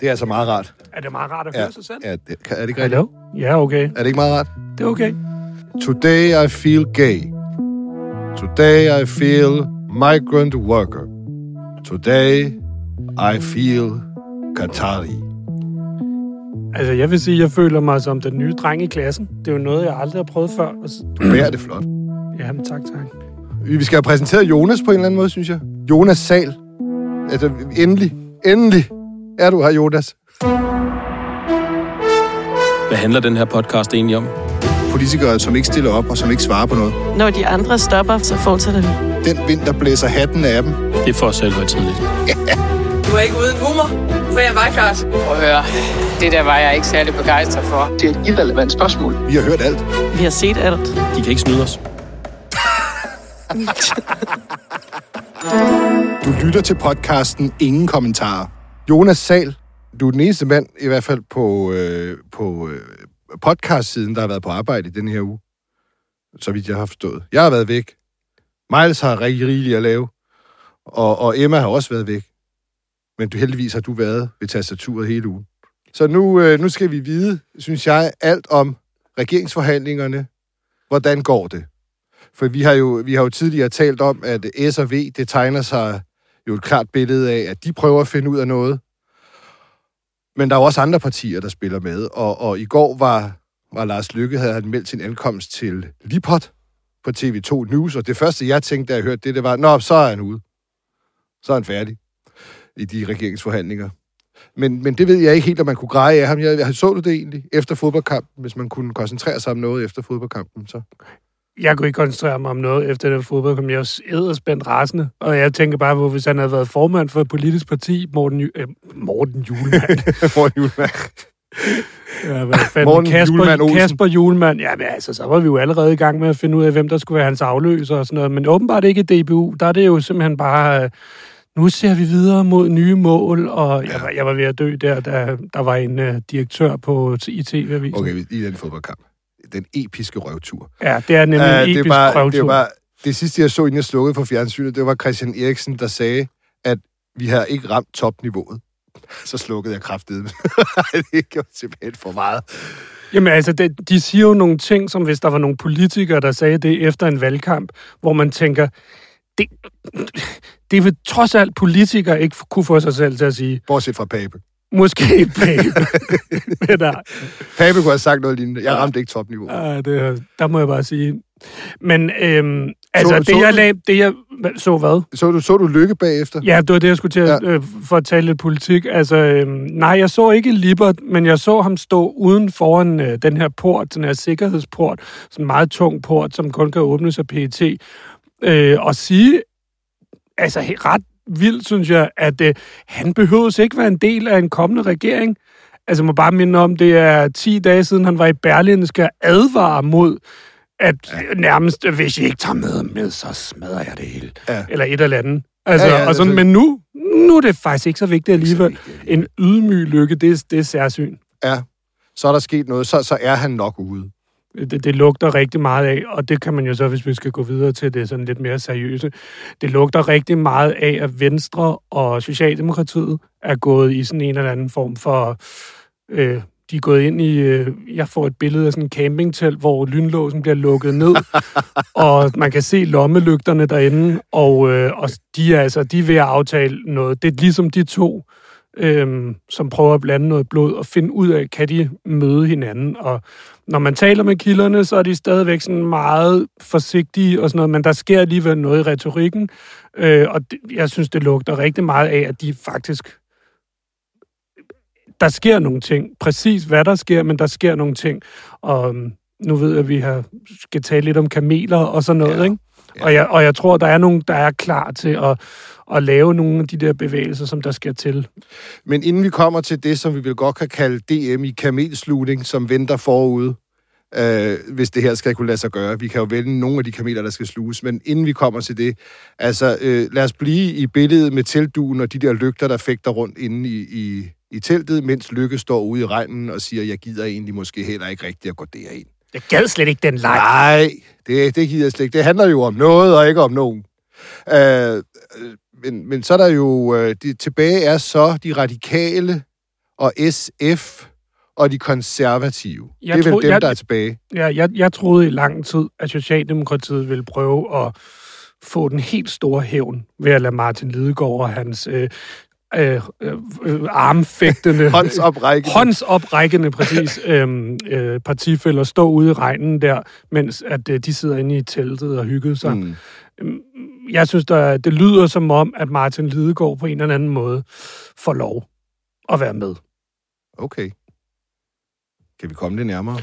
Det er altså meget rart. Er det meget rart at Ja, høre sig selv? ja det, er det ikke rigtigt? Ja, okay. Er det ikke meget rart? Det er okay. Today I feel gay. Today I feel migrant worker. Today I feel Qatari. Altså, jeg vil sige, at jeg føler mig som den nye dreng i klassen. Det er jo noget, jeg aldrig har prøvet før. Du bærer det flot. Jamen, tak, tak. Vi skal have præsenteret Jonas på en eller anden måde, synes jeg. Jonas Sal. Altså, endelig, endelig er du her, Jonas. Hvad handler den her podcast egentlig om? Politikere, som ikke stiller op og som ikke svarer på noget. Når de andre stopper, så fortsætter vi. Den vind, der blæser hatten af dem. Det er for os selv højtidligt. Du er ikke uden humor, for jeg var klart. Prøv at høre, det der var jeg ikke særlig begejstret for. Det er et irrelevant spørgsmål. Vi har hørt alt. Vi har set alt. De kan ikke snyde os. Du lytter til podcasten Ingen Kommentarer. Jonas Sal, du er den eneste mand, i hvert fald på, øh, på øh, podcast-siden, der har været på arbejde i den her uge. Så vidt jeg har forstået. Jeg har været væk. Miles har rigtig rigeligt at lave. Og, og Emma har også været væk. Men du, heldigvis har du været ved tastaturet hele ugen. Så nu, øh, nu skal vi vide, synes jeg, alt om regeringsforhandlingerne. Hvordan går det? For vi har jo, vi har jo tidligere talt om, at S og V, det tegner sig jo et klart billede af, at de prøver at finde ud af noget. Men der er jo også andre partier, der spiller med. Og, og i går var, var Lars Lykke, havde han meldt sin ankomst til Lipot på TV2 News, og det første, jeg tænkte, da jeg hørte det, det var, nå, så er han ude. Så er han færdig i de regeringsforhandlinger. Men, men det ved jeg ikke helt, om man kunne greje af ham. Jeg, jeg så du det egentlig efter fodboldkampen, hvis man kunne koncentrere sig om noget efter fodboldkampen, så... Jeg kunne ikke koncentrere mig om noget efter den fodboldkamp. Jeg var edderspændt rasende. Og jeg tænker bare på, hvis han havde været formand for et politisk parti, Morten, Ju- øh, Morten Julemand. Morten Julemand. ja, hvad fanden? Morten Kasper, Hjulmand Olsen. Kasper Julemand. Ja, men altså, så var vi jo allerede i gang med at finde ud af, hvem der skulle være hans afløser og sådan noget. Men åbenbart ikke i DBU. Der er det jo simpelthen bare... øh, Nu ser vi videre mod nye mål, og jeg, var, jeg var ved at dø der, da der var en uh, direktør på i TV-avisen. Okay, i den fodboldkamp. Den episke røvtur. Ja, det er nemlig Uh, en det, episk det, prøvetur. er bare, det sidste, jeg så, inden jeg slukkede for fjernsynet, det var Christian Eriksen, der sagde, at vi har ikke ramt topniveauet. Så slukkede jeg kraftedet. det gjorde simpelthen for meget. Jamen altså, det, de siger jo nogle ting, som hvis der var nogle politikere, der sagde det efter en valgkamp, hvor man tænker, det, det vil trods alt politikere ikke kunne få sig selv til at sige. Bortset fra Pape. Måske babe. Men der, Pape kunne have sagt noget lignende. Jeg ramte ikke topniveauet. ah, det, der må jeg bare sige. Men øhm, altså, Så- det, så jeg du- lag, det jeg så hvad? Så du, så du lykke bagefter? Ja, det var det, jeg skulle til at, Ja. ja. øh, for at tale lidt politik. Altså, øh, nej, jeg så ikke Libert, men jeg så ham stå uden foran øh, den her port, den her sikkerhedsport, sådan en meget tung port, som kun kan åbnes af PET, øh, og sige, altså ret vildt, synes jeg, at øh, han behøves ikke være en del af en kommende regering. Altså, jeg må bare minde om, det er 10 dage siden, han var i Berlin, skal advare mod, at ja. nærmest, hvis I ikke tager med, med, så smadrer jeg det hele. Ja. Eller et eller andet. Altså, Ja, ja, og sådan, altså- men nu, nu er det faktisk ikke så vigtigt alligevel. vigtigt alligevel. En ydmyg lykke, det, det er særsyn. Ja. Så er der sket noget. Så, så er han nok ude. Det, det lugter rigtig meget af, og det kan man jo så, hvis vi skal gå videre til det sådan lidt mere seriøse. Det lugter rigtig meget af, at Venstre og Socialdemokratiet er gået i sådan en eller anden form for... Øh, de er gået ind i... Øh, jeg får et billede af sådan en campingtelt, hvor lynlåsen bliver lukket ned, og man kan se lommelygterne derinde, og, øh, og de er altså de er ved at aftale noget. Det er ligesom de to, øh, som prøver at blande noget blod og finde ud af, kan de møde hinanden. Og når man taler med kilderne, så er de stadigvæk sådan meget forsigtige og sådan noget, men der sker alligevel noget i retorikken, øh, og det, jeg synes, det lugter rigtig meget af, at de faktisk der sker nogle ting. Præcis hvad der sker, men der sker nogle ting. Og øhm, nu ved jeg, at vi har, skal tale lidt om kameler og sådan noget, ja. ikke? Ja. Og, jeg, og jeg tror, der er nogen, der er klar til at, at lave nogle af de der bevægelser, som der skal til. Men inden vi kommer til det, som vi vil godt kan kalde DM i kamelslutning, som venter forude, øh, hvis det her skal kunne lade sig gøre. Vi kan jo vælge nogle af de kameler, der skal sluges, men inden vi kommer til det, altså øh, lad os blive i billedet med teltduen og de der lygter, der fægter rundt inde i, i, i teltet, mens Lykke står ude i regnen og siger, jeg gider egentlig måske heller ikke rigtig at gå derind. Jeg gad slet ikke den leg. Nej, det, det gider jeg slet ikke. Det handler jo om noget, og ikke om nogen. Øh, øh, men, men så er der jo... Øh, de, tilbage er så de radikale og SF og de konservative. Jeg det er vel tror- dem, jeg- der er tilbage. Ja, jeg, jeg troede i lang tid, at Socialdemokratiet ville prøve at få den helt store hævn ved at lade Martin Lidegaard og hans øh, øh, øh, armfægtende... Håndsoprækkende. Håndsoprækkende, præcis, øhm, øh, partifælder stå ude i regnen der, mens at øh, de sidder inde i teltet og hyggede sig. Mm. Jeg synes, der, det lyder som om, at Martin Lidegaard på en eller anden måde får lov at være med. Okay. Kan vi komme det nærmere?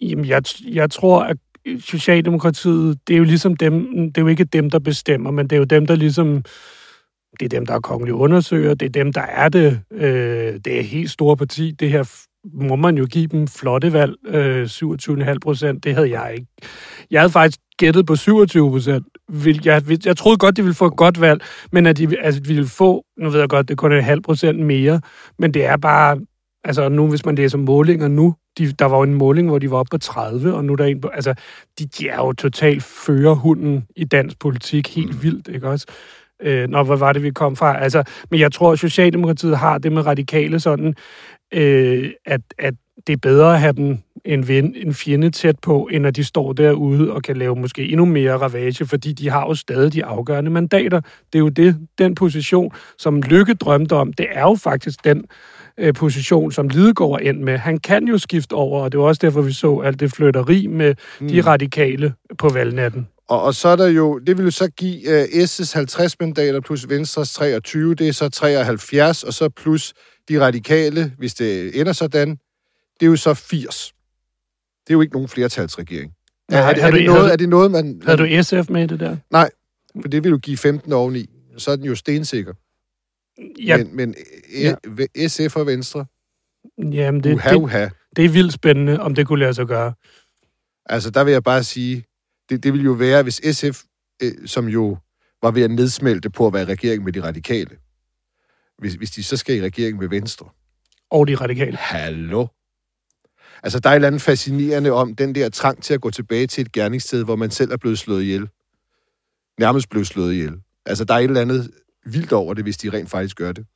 Jamen, jeg, jeg tror, at Socialdemokratiet, det er jo ligesom dem, det er jo ikke dem, der bestemmer, men det er jo dem, der ligesom, det er dem, der er kongelige undersøger, det er dem, der er det. Øh, det er et helt store parti. Det her må man jo give dem flotte valg, øh, 27,5 procent. Det havde jeg ikke. Jeg havde faktisk gættet på 27 procent. Jeg, jeg troede godt, de ville få et godt valg, men at de altså, ville få, nu ved jeg godt, det kun er et halvt procent mere, men det er bare, altså nu, hvis man læser målinger nu, de, der var jo en måling, hvor de var oppe på 30, og nu er der en på, altså, de, de er jo totalt førerhunden i dansk politik, helt vildt, ikke også? Øh, nå, hvad var det, vi kom fra? Altså, men jeg tror, at Socialdemokratiet har det med radikale sådan, øh, at, at det er bedre at have dem en, ven, en fjende tæt på, end at de står derude og kan lave måske endnu mere ravage, fordi de har jo stadig de afgørende mandater. Det er jo det, den position, som Lykke drømte om, det er jo faktisk den øh, position, som Lidegaard er endt med. Han kan jo skifte over, og det var også derfor, vi så alt det flytteri med mm. de radikale på valgnatten. Og, og så er der jo, det vil jo så give uh, S's 50 mandater plus Venstres 23, det er så 73, og så plus de radikale, hvis det ender sådan, det er jo så 80. Det er jo ikke nogen flertalsregering. Er, Nej, er, det, havde er, det noget, er det noget, man... Havde du SF med i det der? Nej, for det vil jo give 15 oveni. Så er den jo stensikker. Ja, Men, men ja. SF og Venstre, jamen det, uha, det, uha. det er vildt spændende, om det kunne lade sig gøre. Altså, der vil jeg bare sige, det, det vil jo være, hvis SF, øh, som jo var ved at nedsmelte på at være i regering med de radikale, hvis, hvis de så skal i regering med Venstre. Og de radikale. Hallo? Altså, der er et eller andet fascinerende om den der trang til at gå tilbage til et gerningssted, hvor man selv er blevet slået ihjel. Nærmest blevet slået ihjel. Altså, der er et eller andet vildt over det, hvis de rent faktisk gør det.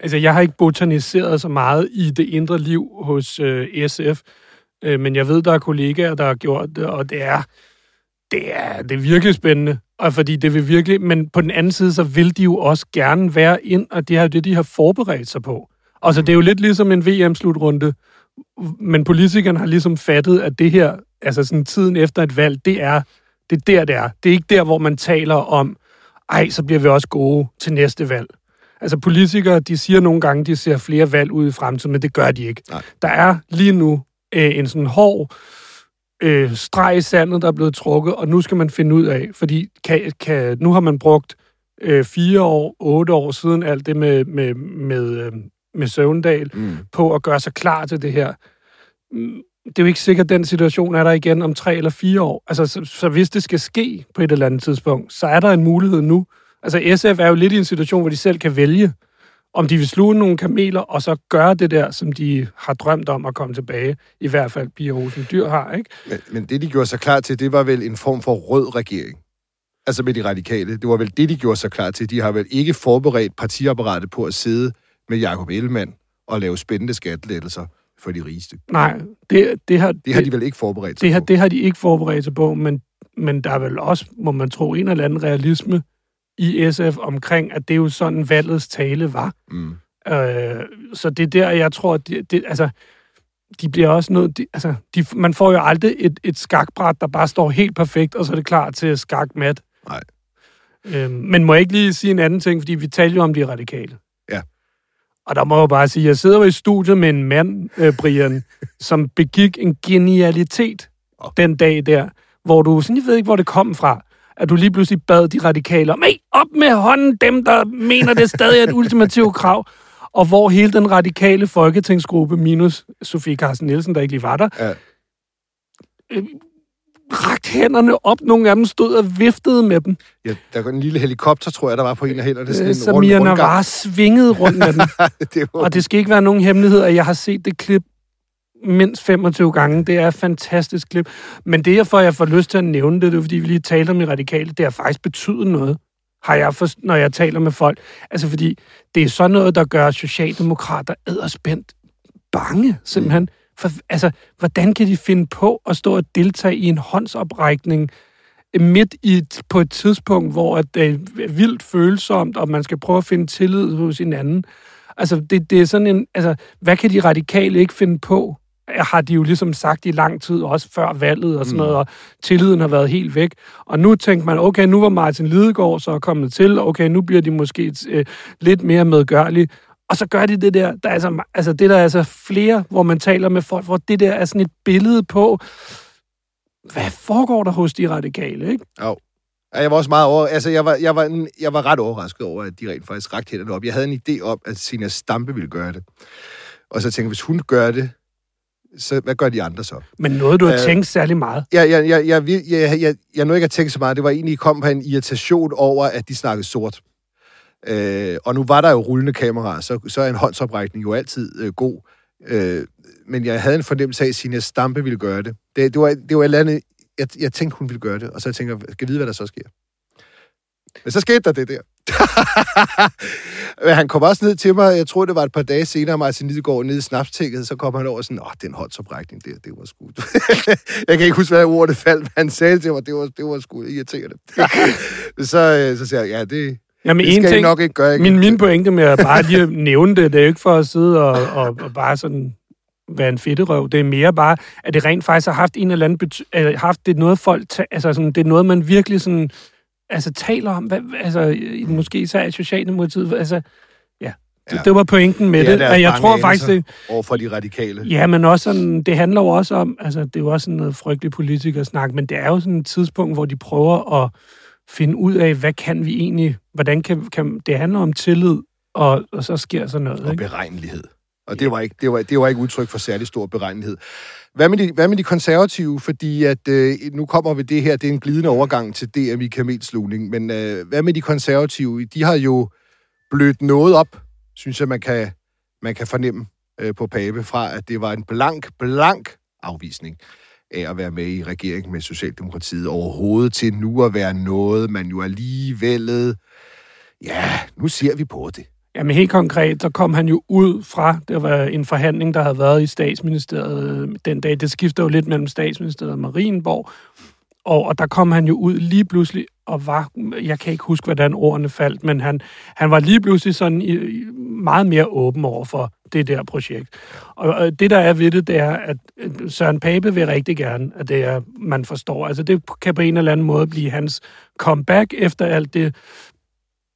Altså, jeg har ikke botaniseret så meget i det indre liv hos øh, SF, øh, men jeg ved, der er kollegaer, der har gjort det, og det er, det er, det er virkelig spændende. Og fordi det vil virkelig, men på den anden side, så vil de jo også gerne være ind, og det er jo det, de har forberedt sig på. Altså, det er jo lidt ligesom en VM-slutrunde, men politikerne har ligesom fattet, at det her, altså sådan tiden efter et valg, det er, det er der, det er. Det er ikke der, hvor man taler om, ej, så bliver vi også gode til næste valg. Altså politikere, de siger nogle gange, de ser flere valg ud i fremtiden, men det gør de ikke. Nej. Der er lige nu øh, en sådan hård øh, streg i sandet, der er blevet trukket, og nu skal man finde ud af, fordi kan, kan, nu har man brugt øh, fire år, otte år siden alt det med, med, med, øh, med Søvndal, Mm. på at gøre sig klar til det her. Mm, Det er jo ikke sikkert, at den situation er der igen om tre eller fire år. Altså, så, så hvis det skal ske på et eller andet tidspunkt, så er der en mulighed nu. Altså, SF er jo lidt i en situation, hvor de selv kan vælge, om de vil sluge nogle kameler, og så gøre det der, som de har drømt om at komme tilbage. I hvert fald Pia Olsen Dyr har, ikke? Men, men det, de gjorde sig klar til, det var vel en form for rød regering. Altså med de radikale. Det var vel det, de gjorde sig klar til. De har vel ikke forberedt partiapparatet på at sidde med Jacob Ellemann og lave spændende skattelettelser for de rigeste. Nej, det, det har, Det har de vel ikke forberedt sig det, har, på. det har de ikke forberedt sig på, men, men der er vel også, må man tro, en eller anden realisme i SF omkring, at det jo sådan, valgets tale var. Mm. Øh, så det er der, jeg tror, at det, det, altså, de bliver også nødt... De, altså, de, man får jo aldrig et, et skakbræt, der bare står helt perfekt, og så er det klar til skak mat. Nej. Øh, men må jeg ikke lige sige en anden ting, fordi vi taler jo om de radikale. Og der må jeg bare sige, at jeg sidder jo i studiet med en mand, øh, Brian, som begik en genialitet den dag der, hvor du, sådan, jeg ved ikke, hvor det kom fra, at du lige pludselig bad de radikale om, op med hånden, dem, der mener, det stadig er et ultimativt krav. Og hvor hele den radikale folketingsgruppe, minus Sofie Carsten Nielsen, der ikke lige var der, Ja. Øh, rakt hænderne op. Nogle af dem stod og viftede med dem. Ja, der var en lille helikopter, tror jeg, der var på en af hænderne. Sådan Øh, en så rund- Mia rundgang. Navar svingede rundt med den. det var, Og det skal ikke være nogen hemmelighed, at jeg har set det klip mindst 25 gange. Det er et fantastisk klip. Men det, får, jeg får lyst til at nævne det, det er, fordi vi lige talte om de radikale, det har faktisk betydet noget, har jeg for, når jeg taler med folk. Altså, fordi det er sådan noget, der gør socialdemokrater æderspændt bange, simpelthen. For, altså, hvordan kan de finde på at stå og deltage i en håndsoprækning midt i et, på et tidspunkt, hvor det er vildt følsomt, og man skal prøve at finde tillid hos hinanden? Altså, det, det er sådan en... Altså, hvad kan de radikale ikke finde på? har de jo ligesom sagt i lang tid, også før valget og sådan noget, og tilliden har været helt væk. Og nu tænker man, okay, nu var Martin Lidegaard så kommet til, okay, nu bliver de måske øh, lidt mere medgørlige. Og så gør de det der, der er altså, altså det der er altså flere, hvor man taler med folk, hvor det der er sådan et billede på, hvad foregår der hos de radikale, ikke? Jo. Ja, jeg var også meget over... Altså, jeg var, jeg, var, jeg var ret overrasket over, at de rent faktisk rakte hænderne op. Jeg havde en idé om, at Sina Stampe ville gøre det. Og så tænkte jeg, hvis hun gør det, så hvad gør de andre så? Men noget, du har uh, tænkt særlig meget? Ja, jeg, jeg, jeg, jeg, jeg, jeg, jeg nåede ikke at tænke så meget. Det var egentlig, kom på en irritation over, at de snakkede sort. Øh, og nu var der jo rullende kameraer, så, så er en håndsoprækning jo altid øh, god. Øh, men jeg havde en fornemmelse af, at Signe Stampe ville gøre det. Det, det, var, det var et eller andet, jeg, jeg tænkte, hun ville gøre det. Og så tænker jeg, skal vide, hvad der så sker. Men så skete der det der. Men han kom også ned til mig, jeg tror, det var et par dage senere, Martin Lidegaard nede i snapstikket, så kom han over sådan, åh, den håndsoprækning der, det var sgu... jeg kan ikke huske, hvad ordet faldt, men han sagde til mig, det var, det var sgu irriterende. så, øh, så siger jeg, ja, det, Jamen, det skal en ting, I nok ikke gøre. Ikke? Min, min pointe med at bare lige nævne det, det er jo ikke for at sidde og, og, og bare sådan være en fedterøv. Det er mere bare, at det rent faktisk har haft en eller anden bety- haft det noget folk, ta- altså sådan, det er noget, man virkelig sådan, altså taler om, hvad, altså måske især i Socialdemokratiet, altså ja, det, Ja. det var pointen med det. er Og jeg tror faktisk, det, Over for de radikale. Ja, men også sådan, det handler jo også om, altså det er jo også sådan noget frygtelig politikersnak, men det er jo sådan et tidspunkt, hvor de prøver at finde ud af, hvad kan vi egentlig, hvordan kan, kan det handler om tillid, og, og så sker så noget, og ikke? beregnelighed. Og det var ikke, det var, det var ikke udtryk for særlig stor beregnelighed. Hvad med de, hvad med de konservative? Fordi at, øh, nu kommer vi det her, det er en glidende overgang til DM i kamelslugning, men øh, hvad med de konservative? De har jo blødt noget op, synes jeg, man kan, man kan fornemme øh, på Pape, fra at det var en blank, blank afvisning af at være med i regeringen med Socialdemokratiet overhovedet til nu at være noget, man jo alligevel... Ja, nu ser vi på det. Jamen helt konkret, så kom han jo ud fra, det var en forhandling, der havde været i statsministeriet øh, den dag. Det skifter jo lidt mellem statsministeriet og Marienborg. Og, og der kom han jo ud lige pludselig og var, jeg kan ikke huske, hvordan ordene faldt, men han, han var lige pludselig sådan i, i meget mere åben over for det der projekt. Og, og det, der er ved det, det er, at Søren Pape vil rigtig gerne, at det er, man forstår. Altså det kan på en eller anden måde blive hans comeback efter alt det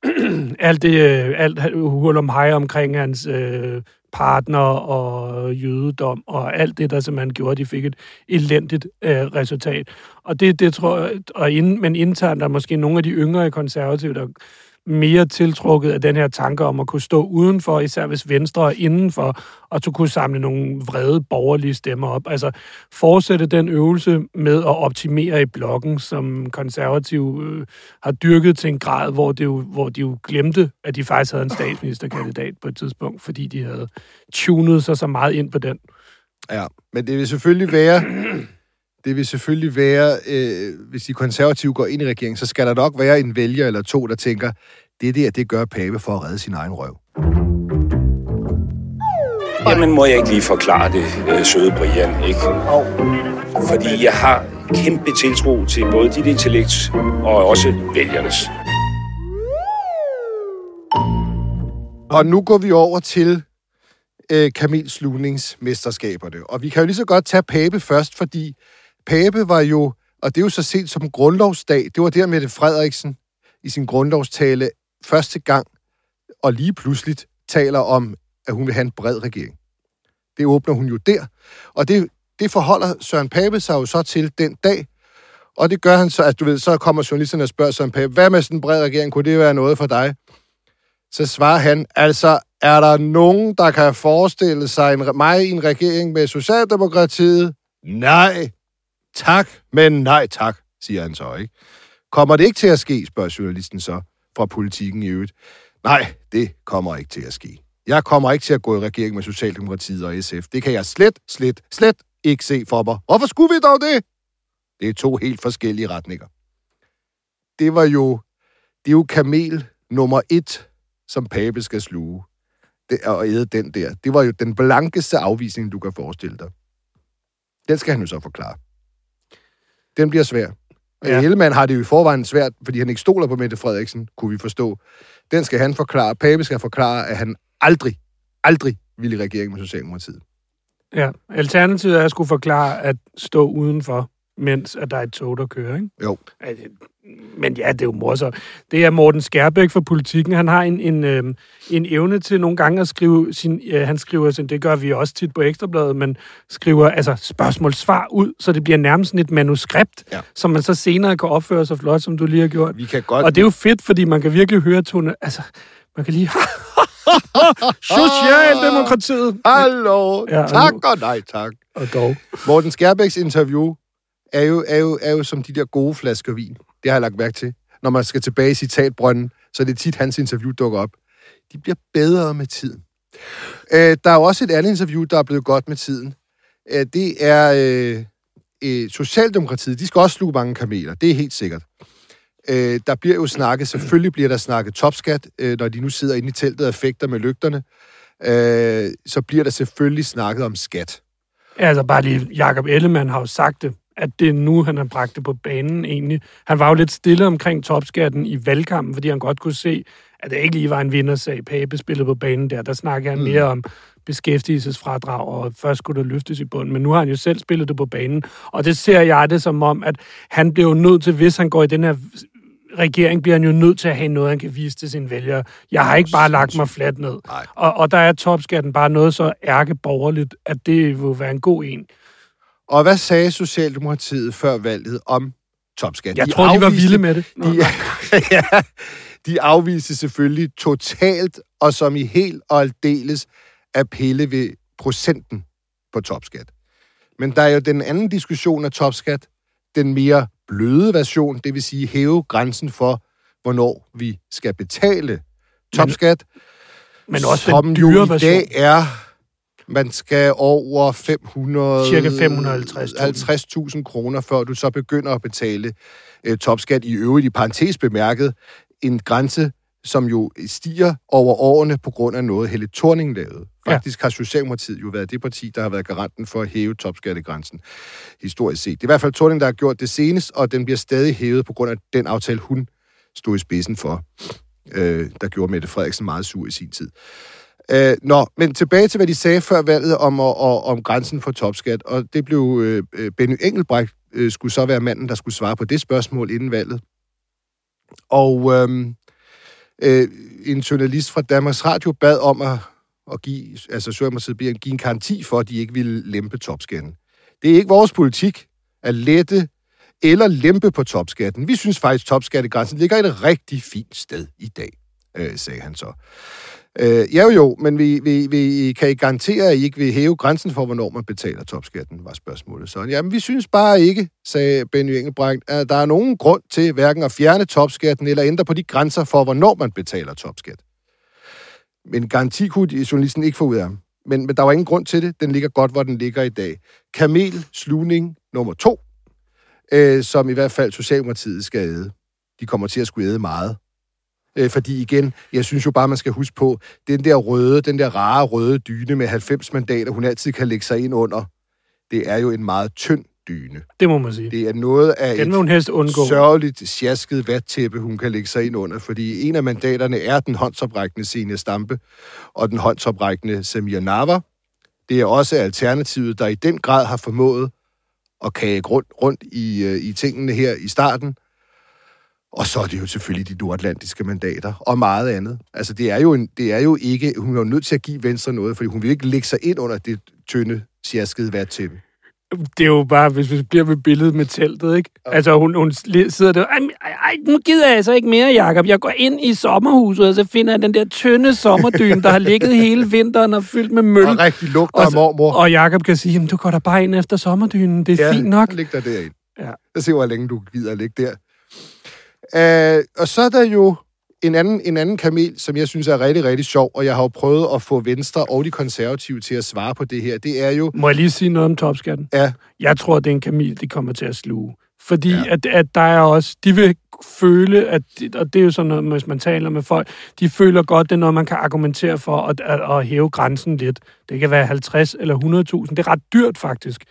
alt det, øh, alt hul om hej omkring hans øh, partner og jødedom og alt det, der simpelthen gjorde, de fik et elendigt øh, resultat. Og det, det tror jeg, og ind, men internt er måske nogle af de yngre konservative, der mere tiltrukket af den her tanke om at kunne stå udenfor, især hvis Venstre er indenfor, og så kunne samle nogle vrede borgerlige stemmer op. Altså fortsætte den øvelse med at optimere i blokken, som konservative øh, har dyrket til en grad, hvor, det jo, hvor de jo glemte, at de faktisk havde en statsministerkandidat på et tidspunkt, fordi de havde tunet sig så meget ind på den. Ja, men det vil selvfølgelig være, det vil selvfølgelig være, øh, hvis de konservative går ind i regeringen, så skal der nok være en vælger eller to, der tænker, det der, det gør Pape for at redde sin egen røv. Jamen, må jeg ikke lige forklare det, øh, søde Brian, ikke? Fordi jeg har kæmpe tiltro til både dit intellekt og også vælgernes. Og nu går vi over til øh, kamelslugningsmesterskaberne. Og vi kan jo lige så godt tage Pape først, fordi Pape var jo, og det er jo så sent som grundlovsdag, det var der Mette Frederiksen i sin grundlovstale første gang, og lige pludselig taler om, at hun vil have en bred regering. Det åbner hun jo der. Og det, det forholder Søren Pape sig jo så til den dag, og det gør han så, at du ved, så kommer journalisterne og spørger Søren Pape, hvad med sådan en bred regering, kunne det være noget for dig? Så svarer han, altså, er der nogen, der kan forestille sig en, mig i en regering med Socialdemokratiet? Nej. Tak, men nej tak, siger han så, ikke? Kommer det ikke til at ske, spørger journalisten så fra politikken i øvrigt. Nej, det kommer ikke til at ske. Jeg kommer ikke til at gå i regering med Socialdemokratiet og SF. Det kan jeg slet, slet, slet ikke se for mig. Hvorfor skulle vi dog det? Det er to helt forskellige retninger. Det var jo, det er jo kamel nummer et, som Pape skal sluge. det, og æde den der. Det var jo den blankeste afvisning, du kan forestille dig. Den skal han jo så forklare. Den bliver svær. Ja. Ellemann har det jo i forvejen svært, fordi han ikke stoler på Mette Frederiksen, kunne vi forstå. Den skal han forklare. Pape skal forklare, at han aldrig, aldrig ville i regering med Socialdemokratiet. Ja, alternativet er at skulle forklare at stå udenfor, mens at der er et tog, der kører, ikke? Jo. Altså, Men ja, det er jo morsomt. Det er Morten Skærbæk fra Politikken. Han har en, en, øh, en evne til nogle gange at skrive sin... Øh, han skriver sådan, det gør vi også tit på Ekstrabladet, men skriver altså spørgsmål-svar ud, så det bliver nærmest sådan et manuskript, Ja. som man så senere kan opføre sig flot, som du lige har gjort. Vi kan godt... Og det er jo fedt, fordi man kan virkelig høre tone... Altså, man kan lige... Socialdemokratiet! Hallo! Ja, tak og nej tak. Og dog. Morten Skærbæks interview er jo, er, jo, er jo som de der gode flasker vin. Det har jeg lagt mærke til. Når man skal tilbage i citatbrønden, så er det tit, hans interview dukker op. De bliver bedre med tiden. Øh, der er jo også et andet interview, der er blevet godt med tiden. Øh, det er øh, øh, Socialdemokratiet. De skal også sluge mange kameler. Det er helt sikkert. Øh, der bliver jo snakket, selvfølgelig bliver der snakket topskat, øh, når de nu sidder inde i teltet og fægter med lygterne. Øh, så bliver der selvfølgelig snakket om skat. Altså bare lige, Jakob Ellemann har jo sagt det, at det er nu, han har bragt det på banen egentlig. Han var jo lidt stille omkring topskatten i valgkampen, fordi han godt kunne se, at det ikke lige var en vindersag. Pape spillede på banen der. Der snakkede han Mm. mere om beskæftigelsesfradrag, og først skulle der løftes i bunden. Men nu har han jo selv spillet det på banen. Og det ser jeg det som om, at han bliver jo nødt til, hvis han går i den her regering, bliver han jo nødt til at have noget, han kan vise til sine vælgere. Jeg har ikke bare lagt mig fladt ned. Og, og der er topskatten bare noget så ærkeborgerligt, at det vil være en god en. Og hvad sagde Socialdemokratiet før valget om topskat? Jeg tror, de var afviste- vilde med det. Nå, De, ja, de afviste selvfølgelig totalt, og som i helt og aldeles at pille ved procenten på topskat. Men der er jo den anden diskussion af topskat, den mere bløde version, det vil sige hæve grænsen for, hvornår vi skal betale topskat, Men også som den jo dyre i version. dag er, man skal over 500... Cirka 550.000. 50.000 kroner, før du så begynder at betale øh, topskat. I øvrigt i parentes bemærket en grænse, som jo stiger over årene på grund af noget, Helle Thorning lavede. Faktisk har Socialdemokratiet jo været det parti, der har været garanten for at hæve topskattegrænsen historisk set. Det er i hvert fald Thorning, der har gjort det senest, og den bliver stadig hævet på grund af den aftale, hun stod i spidsen for, øh, der gjorde Mette Frederiksen meget sur i sin tid. Øh, nå, men tilbage til, hvad de sagde før valget om, og, og, om grænsen for topskat, og det blev øh, øh, Benny Engelbrecht øh, skulle så være manden, der skulle svare på det spørgsmål inden valget. Og øh, øh, en journalist fra Danmarks Radio bad om at, at give, altså Socialdemokratiet beder give en garanti for, at de ikke ville lempe topskatten. Det er ikke vores politik at lette eller lempe på topskatten. Vi synes faktisk, at topskattegrænsen ligger et rigtig fint sted i dag, øh, sagde han så. Øh, ja jo men vi, vi, vi, kan I garantere, at I ikke vil hæve grænsen for, hvornår man betaler topskatten, var spørgsmålet. Så jamen, vi synes bare ikke, sagde Benny Engelbrecht, at der er nogen grund til hverken at fjerne topskatten eller ændre på de grænser for, hvornår man betaler topskat. Men garanti kunne journalisten ikke få ud af ham. Men, men der var ingen grund til det. Den ligger godt, hvor den ligger i dag. Kamel, slugning nummer to, øh, som i hvert fald Socialdemokratiet skal æde. De kommer til at skulle æde meget. Øh, fordi igen, jeg synes jo bare, man skal huske på, den der røde, den der rare røde dyne med 90 mandater, hun altid kan lægge sig ind under, det er jo en meget tynd dyne. Det må man sige. Det er noget af Den vil hun helst undgå. et sørgeligt sjasket vattæppe, hun kan lægge sig ind under, fordi en af mandaterne er den håndsoprækkende Senior Stampe og den håndsoprækkende Samir Nava. Det er også alternativet, der i den grad har formået at kage rundt, rundt i, øh, i tingene her i starten. Og så er det jo selvfølgelig de nordatlantiske mandater og meget andet. Altså, det er jo, en, det er jo ikke... Hun er jo nødt til at give Venstre noget, fordi hun vil ikke lægge sig ind under det tynde, sjaskede vattæppe. Det er jo bare, hvis vi bliver ved billedet med teltet, ikke? Altså, hun, hun sidder der, ej, ej, nu gider jeg altså ikke mere, Jacob. Jeg går ind i sommerhuset, og så finder jeg den der tynde sommerdyne, der har ligget hele vinteren og fyldt med møl. Og rigtig lugter Og af mormor. Og Jacob kan sige, jamen, du går da bare ind efter sommerdynen. Det er fint nok. Læg dig derind. Ja. Jeg ser, hvor længe du gider ligge der. Uh, og så er der jo en anden, en anden kamel, som jeg synes er rigtig, rigtig sjov, og jeg har jo prøvet at få Venstre og de konservative til at svare på det her. Det er jo... Må jeg lige sige noget om topskatten? Ja, Jeg tror, det er en kamel, de kommer til at sluge. Fordi ja. at, at der er også, de vil føle, at, og det er jo sådan noget, hvis man taler med folk, de føler godt, det er noget, man kan argumentere for at, at, at hæve grænsen lidt. Det kan være 50 eller 100.000. Det er ret dyrt faktisk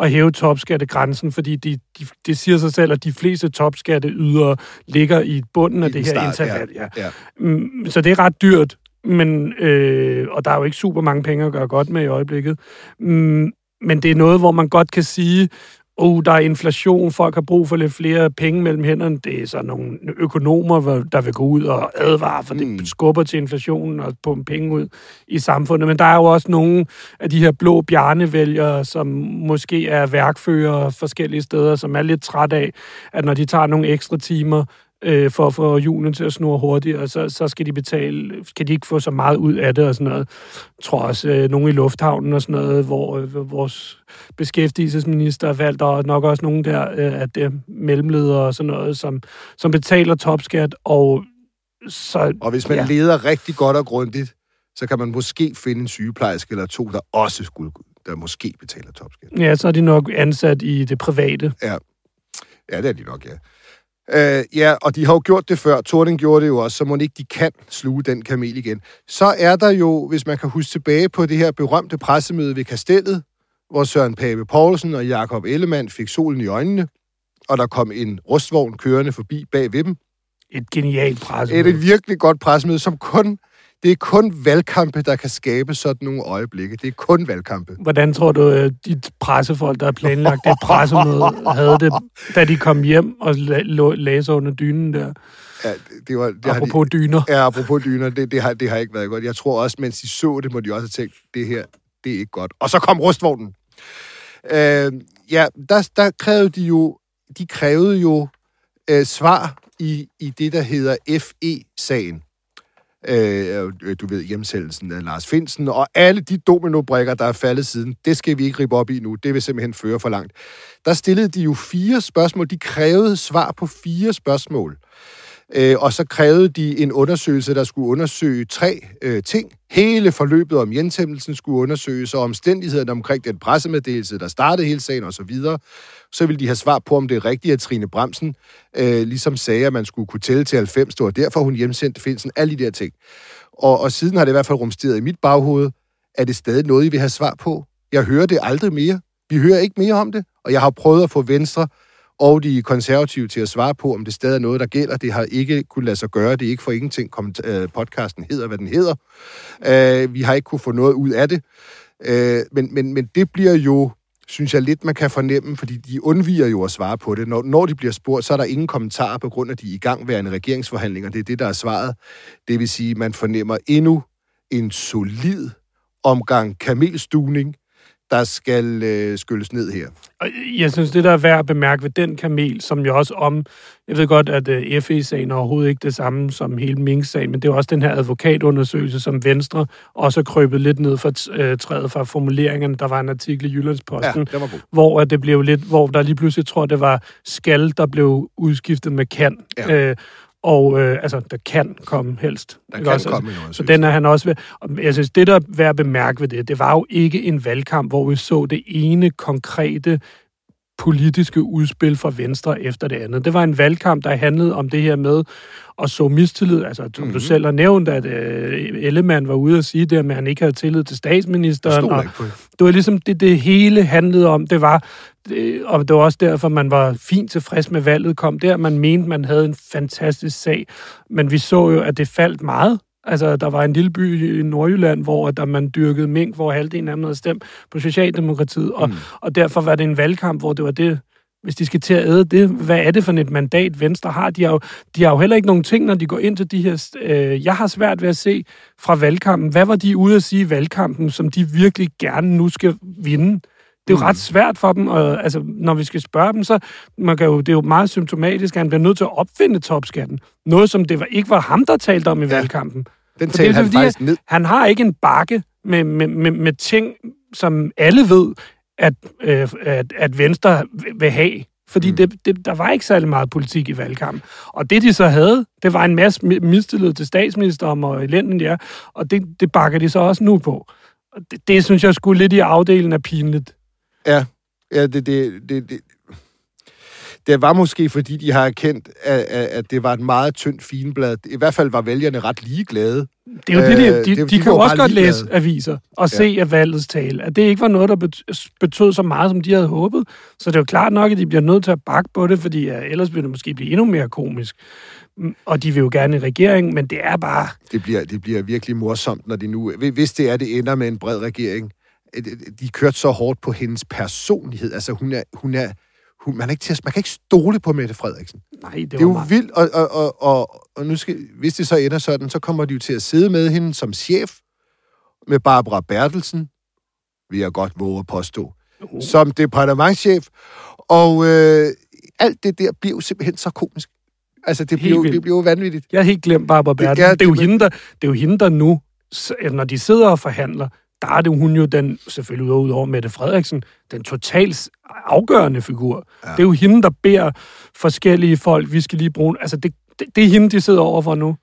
at hæve topskattegrænsen, fordi de, de, det siger sig selv, at de fleste topskatteydere ligger i bunden af I det her start, interval. Ja. ja. Mm, Så det er ret dyrt, men, øh, og der er jo ikke super mange penge at gøre godt med i øjeblikket. Mm, men det er noget, hvor man godt kan sige, oh, der er inflation, folk har brug for lidt flere penge mellem hænderne. Det er så nogle økonomer, der vil gå ud og advare, for Mm. det skubber til inflationen og pumpe penge ud i samfundet. Men der er jo også nogle af de her blå bjarnevælgere, som måske er værkfører forskellige steder, som er lidt træt af, at når de tager nogle ekstra timer, øh, for at få julen til at snurre hurtigere, så, så skal de betale, kan de ikke få så meget ud af det og sådan noget. Jeg tror også, øh, nogle i lufthavnen og sådan noget, hvor øh, vores beskæftigelsesminister er valgt, og nok også nogle der, øh, at det er mellemledere og sådan noget, som, som betaler topskat, og så... Og hvis man Ja. ja. leder rigtig godt og grundigt, så kan man måske finde en sygeplejerske eller to, der også skulle, der måske betaler topskat. Ja, så er de nok ansat i det private. Ja, det er de nok, ja. Øh, ja, og de har jo gjort det før. Thorning gjorde det jo også, så må ikke de kan sluge den kamel igen. Så er der jo, hvis man kan huske tilbage på det her berømte pressemøde ved Kastellet, hvor Søren Pape Poulsen og Jakob Ellemann fik solen i øjnene, og der kom en rustvogn kørende forbi bag ved dem. Et genialt pres. Et, et virkelig godt pressemøde, som kun... Det er kun valgkampe, der kan skabe sådan nogle øjeblikke. Det er kun valgkampe. Hvordan tror du, at de pressefolk, der har planlagt det pressemøde, havde det, da de kom hjem og læste under dynen der? Ja, det, var, det har de, Apropos dyner. Ja, apropos dyner, det, det, har, det har ikke været godt. Jeg tror også, mens de så det, må de også have tænkt, det her, det er ikke godt. Og så kom rustvognen. Øh, ja, der, der krævede de jo, de krævede jo øh, svar i, i det, der hedder FE-sagen. Øh, øh, du ved, hjemsættelsen af Lars Finsen, og alle de dominobrikker, der er faldet siden, det skal vi ikke rippe op i nu. Det vil simpelthen føre for langt. Der stillede de jo fire spørgsmål. De krævede svar på fire spørgsmål. Øh, og så krævede de en undersøgelse, der skulle undersøge tre øh, ting. Hele forløbet om hjemsættelsen skulle undersøges, og omstændighederne omkring den pressemeddelelse, der startede hele sagen osv. Så, videre. så ville de have svar på, om det er rigtigt, at Trine Bremsen øh, ligesom sagde, at man skulle kunne tælle til 90. og derfor, hun hjemsendte Finsen. Alle de der ting. Og, og siden har det i hvert fald rumsteret i mit baghoved. Er det stadig noget, I vil have svar på? Jeg hører det aldrig mere. Vi hører ikke mere om det. Og jeg har prøvet at få Venstre og de konservative til at svare på, om det stadig er noget, der gælder. Det har ikke kunne lade sig gøre. Det er ikke for ingenting, øh, podcasten hedder, hvad den hedder. Øh, vi har ikke kunne få noget ud af det. Øh, men, men, men det bliver jo, synes jeg lidt, man kan fornemme, fordi de undviger jo at svare på det. Når, når de bliver spurgt, så er der ingen kommentarer på grund af de igangværende regeringsforhandlinger. Det er det, der er svaret. Det vil sige, man fornemmer endnu en solid omgang kamelstuning, der skal øh, skylles ned her. Jeg synes, det der er værd at bemærke ved den kamel, som jo også om... Jeg ved godt, at uh, FE-sagen er overhovedet ikke det samme som hele Mink-sagen, men det er også den her advokatundersøgelse, som Venstre også har krøbet lidt ned for uh, træet fra formuleringerne. Der var en artikel i Jyllandsposten, Ja, hvor at det blev lidt, hvor der lige pludselig tror, det var skal, der blev udskiftet med kan. Ja. Øh, og øh, altså, der kan komme helst. Der Ikke kan også? komme en Så den er han også ved. Og jeg synes, det der er værd at bemærke ved det, det var jo ikke en valgkamp, hvor vi så det ene konkrete politiske udspil fra Venstre efter det andet. Det var en valgkamp, der handlede om det her med at så mistillid. Altså, som mm-hmm. du selv har nævnt, at øh, Ellemann var ude og sige det, at han ikke havde tillid til statsministeren. Og det. det var ligesom det, det hele handlede om. Det var, det, og det var også derfor, man var fint tilfreds med valget kom der. Man mente, man havde en fantastisk sag. Men vi så jo, at det faldt meget. Altså, der var en lille by i Nordjylland, hvor der man dyrkede mink, hvor halvdelen af dem havde stemt på Socialdemokratiet. Og, mm. og derfor var det en valgkamp, hvor det var det, hvis de skal til at æde det, hvad er det for et mandat, Venstre har? De har jo, de har jo heller ikke nogen ting, når de går ind til de her... Øh, jeg har svært ved at se fra valgkampen, hvad var de ude at sige i valgkampen, som de virkelig gerne nu skal vinde? Det er jo ret svært for dem, og altså, når vi skal spørge dem, så man kan jo, det er jo meget symptomatisk, at han bliver nødt til at opfinde topskatten. Noget, som det var, ikke var ham, der talte om i ja. valgkampen. Den talte er han fordi, faktisk ned. Han har ikke en bakke med, med, med, med ting, som alle ved, at, øh, at, at Venstre vil have. Fordi mm. det, det, der var ikke særlig meget politik i valgkampen. Og det, de så havde, det var en masse mi- mistillid til statsministeren og elendigt, ja. Og det, det bakker de så også nu på. Og det, det synes jeg skulle lidt i afdelen af pinligt. Ja, ja det, det, det, det, det var måske, fordi de har erkendt, at, at, det var et meget tyndt finblad. I hvert fald var vælgerne ret ligeglade. Det er jo det, de, Øh, de, de, de kan jo også godt ligeglade. læse aviser og Ja. se af valgets tale, at det ikke var noget, der bet- betød så meget, som de havde håbet. Så det er jo klart nok, at de bliver nødt til at bakke på det, fordi ja, ellers vil det måske blive endnu mere komisk. Mm, Og de vil jo gerne i regering, men det er bare... Det bliver, det bliver virkelig morsomt, når de nu... Hvis det er, det ender med en bred regering. Øh, De kørte så hårdt på hendes personlighed. Altså, hun er... Hun er hun, man, er ikke til at, man kan ikke stole på Mette Frederiksen. Nej, det, Det er jo meget... vildt, og, og, og, og, og nu skal, hvis det så ender sådan, så kommer de jo til at sidde med hende som chef, med Barbara Bertelsen, vil jeg godt våge at påstå, Uh. som departementschef, og øh, alt det der bliver jo simpelthen så komisk. Altså, det bliver, jo, det bliver jo vanvittigt. Jeg har helt glemt Barbara Det er- Bertelsen. Det, det, er jo det- hende, der, det er jo hende, der nu, når de sidder og forhandler, der er det hun jo den, selvfølgelig ud over Mette Frederiksen, den totalt afgørende figur. Ja. Det er jo hende, der beder forskellige folk, vi skal lige bruge... Altså, det, det, det er hende, de sidder overfor nu.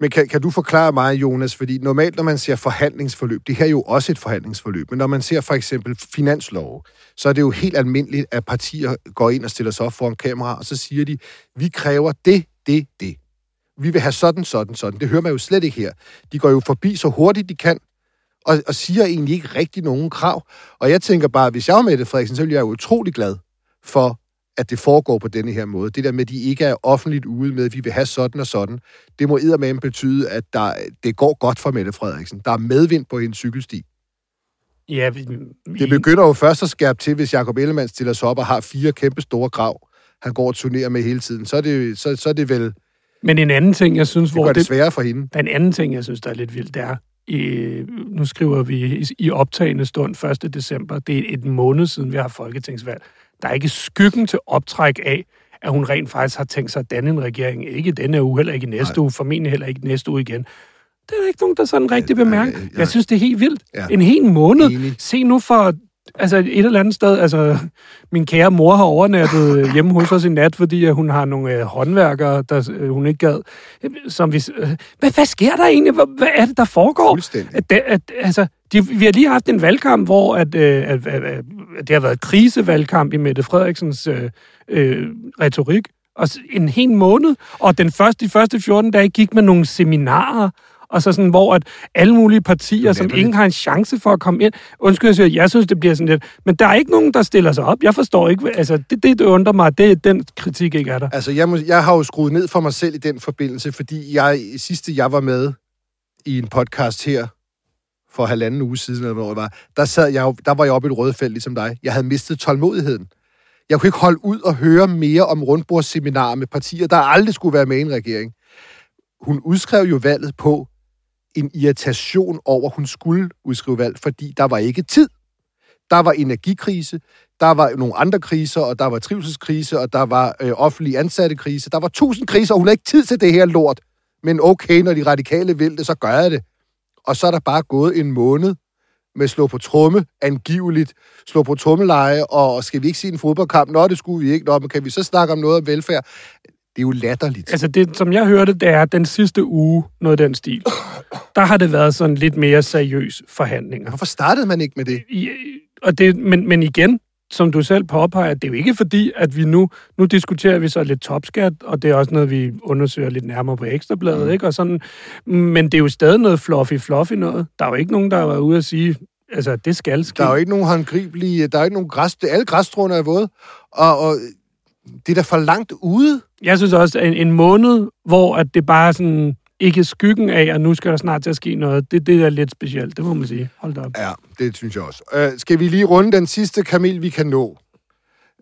Men kan, kan du forklare mig, Jonas, fordi normalt, når man ser forhandlingsforløb, det her er jo også et forhandlingsforløb, men når man ser for eksempel finanslov, så er det jo helt almindeligt, at partier går ind og stiller sig op foran kamera, og så siger de, vi kræver det, det, det. Vi vil have sådan, sådan, sådan. Det hører man jo slet ikke her. De går jo forbi så hurtigt de kan, og, og siger egentlig ikke rigtig nogen krav. Og jeg tænker bare, hvis jeg var Mette Frederiksen, så ville jeg jo utrolig glad for, at det foregår på denne her måde. Det der med, at de ikke er offentligt ude med, at vi vil have sådan og sådan, det må eddermame betyde, at der, det går godt for Mette Frederiksen. Der er medvind på hendes cykelsti. Ja, vi, Det begynder jo først at skærpe til, hvis Jacob Ellemann stiller sig op og har fire kæmpe store grav, han går og turnerer med hele tiden. Så er det, så, så er det vel det Men en anden ting, jeg synes, hvor gør det det, sværere for hende. den anden ting, jeg synes, der er lidt vildt, det er, i, nu skriver vi i, optagende stund 1. december, det er et måned siden, vi har folketingsvalg. Der er ikke skyggen til optræk af, at hun rent faktisk har tænkt sig at danne en regering. Ikke denne uge, heller ikke næste Nej. uge, formentlig heller ikke næste uge igen. Det er der ikke nogen, der sådan rigtig bemærker. Jeg synes, det er helt vildt. Ja. En hel måned. Enig. Se nu for altså et eller andet sted, altså min kære mor har overnattet øh, hjemme hos os i nat, fordi hun har nogle øh, håndværkere, der øh, hun ikke gad. Som vi, øh, hvad, hvad sker der egentlig? Hvad, hvad er det, der foregår? Fuldstændig. At, at, altså, de, vi har lige haft en valgkamp, hvor at, øh, at, at, at, at det har været krisevalgkamp i Mette Frederiksens øh, øh, retorik. Og en hel måned, og den første, de første 14 dage gik med nogle seminarer, og så sådan, hvor at alle mulige partier, som ingen har en chance for at komme ind. Undskyld, jeg siger, jeg synes, det bliver sådan lidt... Men der er ikke nogen, der stiller sig op. Jeg forstår ikke... Altså, det, det, det undrer mig, det er den kritik ikke er der. Altså, jeg, må, jeg har jo skruet ned for mig selv i den forbindelse, fordi jeg sidste, jeg var med i en podcast her for halvanden uge siden, eller det var, der, sad jeg, jo- der var jeg oppe i et rødt felt, ligesom dig. Jeg havde mistet tålmodigheden. Jeg kunne ikke holde ud og høre mere om rundbordsseminarer med partier, der aldrig skulle være med i en regering. Hun udskrev jo valget på en irritation over, at hun skulle udskrive valg, fordi der var ikke tid. Der var energikrise, der var nogle andre kriser, og der var trivselskrise, og der var øh, offentlige ansatte krise. Der var tusind kriser, og hun har ikke tid til det her lort. Men okay, når de radikale vil det, så gør jeg det. Og så er der bare gået en måned med slå på tromme, angiveligt, slå på trommeleje, og skal vi ikke se en fodboldkamp? Nå, det skulle vi ikke. Nå, men kan vi så snakke om noget om velfærd? Det er jo latterligt. Altså, det, som jeg hørte, det er at den sidste uge, noget af den stil. Der har det været sådan lidt mere seriøs forhandlinger. Hvorfor startede man ikke med det? I, og det, men, men igen, som du selv påpeger, det er jo ikke fordi, at vi nu, nu diskuterer vi så lidt topskat, og det er også noget, vi undersøger lidt nærmere på Ekstrabladet, mm. ikke? Og sådan, men det er jo stadig noget fluffy-fluffy noget. Der er jo ikke nogen, der har været ude at sige, altså, det skal ske. Der er jo ikke nogen håndgribelige, der er ikke nogen græs, alle græsstråene er våde, og, og det er da for langt ude. Jeg synes også, at en, en måned, hvor at det bare sådan, ikke skyggen af, at nu skal der snart til at ske noget, det, det er lidt specielt, det må man sige. Hold da op. Ja, det synes jeg også. Øh, skal vi lige runde den sidste kamel, vi kan nå?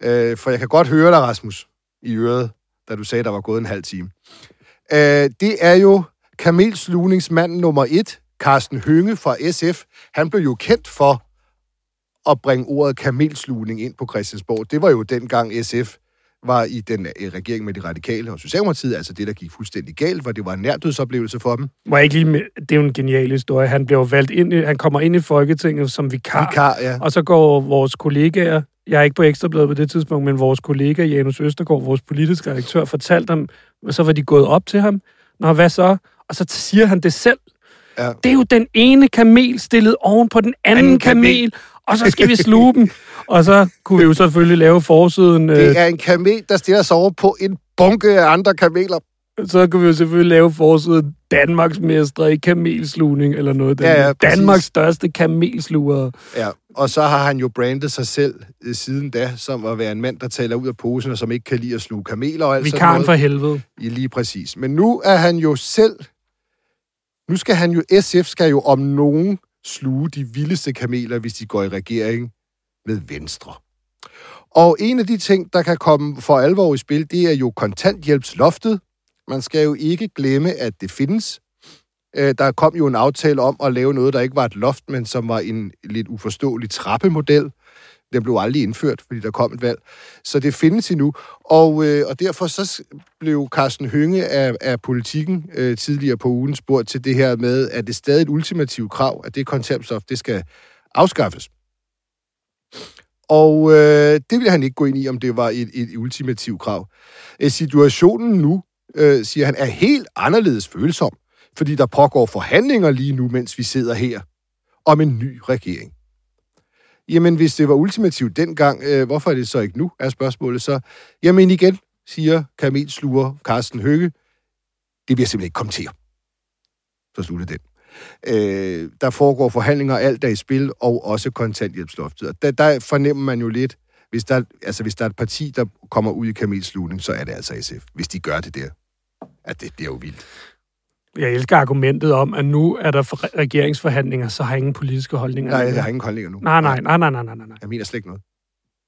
Øh, for jeg kan godt høre dig, Rasmus, i øret, da du sagde, der var gået en halv time. Øh, det er jo kamelslugningsmanden nummer et, Carsten Hønge fra SF. Han blev jo kendt for at bringe ordet kamelslugning ind på Christiansborg. Det var jo dengang SF var i den i regering med de radikale og Socialdemokratiet, altså det, der gik fuldstændig galt, hvor det var en nærdødsoplevelse for dem. Må jeg ikke lige med, det er jo en genial historie. Han bliver valgt ind, han kommer ind i Folketinget som vikar, Vikar, ja. og så går vores kollegaer, jeg er ikke på Ekstrabladet på det tidspunkt, men vores kollega Janus Østergaard, vores politiske redaktør, fortalte ham, så var de gået op til ham. Nå, hvad så? Og så siger han det selv. Ja. Det er jo den ene kamel stillet oven på den anden, Anden anden kamel. kamel, og så skal vi sluge dem. Og så kunne vi jo selvfølgelig lave forsiden... Øh, Det er en kamel, der stiller sig over på en bunke af andre kameler. så kunne vi jo selvfølgelig lave forsiden Danmarks mestre i kamelslugning eller noget. Den, Ja, ja, præcis. Danmarks største kamelsluger. Ja, og så har han jo brandet sig selv øh, siden da, som at være en mand, der taler ud af posen, og som ikke kan lide at sluge kameler og alt sådan Vikaren noget. for helvede. Ja, lige præcis. Men nu er han jo selv... Nu skal han jo... SF skal jo om nogen sluge de vildeste kameler, hvis de går i regering med Venstre. Og en af de ting, der kan komme for alvor i spil, det er jo kontanthjælpsloftet. Man skal jo ikke glemme, at det findes. Øh, der kom jo en aftale om at lave noget, der ikke var et loft, men som var en lidt uforståelig trappemodel. Den blev aldrig indført, fordi der kom et valg. Så det findes endnu. Og, øh, og derfor så blev Carsten Hønge af, af politikken øh, tidligere på ugen spurgt til det her med, at det stadig et ultimativt krav, at det konceptstof, det skal afskaffes. Og øh, det ville han ikke gå ind i, om det var et, et ultimativt krav. Øh, situationen nu, øh, siger han, er helt anderledes følsom, fordi der pågår forhandlinger lige nu, mens vi sidder her, om en ny regering. Jamen, hvis det var ultimativt dengang, øh, hvorfor er det så ikke nu, er spørgsmålet så. Jamen igen, siger kamelsluger Carsten Høgge, det bliver simpelthen ikke kommet til. Så slutter den. Øh, der foregår forhandlinger, alt der i spil, og også kontanthjælpsloftet. Og der, der fornemmer man jo lidt, hvis der, altså, hvis der er et parti, der kommer ud i kamelslugning, så er det altså SF. Hvis de gør det der. At det, det er jo vildt. Jeg elsker argumentet om, at nu er der for- regeringsforhandlinger, så har jeg ingen politiske holdninger. Nej, jeg har ingen holdninger nu. nej, nej, nej, nej, nej, nej, nej. Jeg mener slet ikke noget.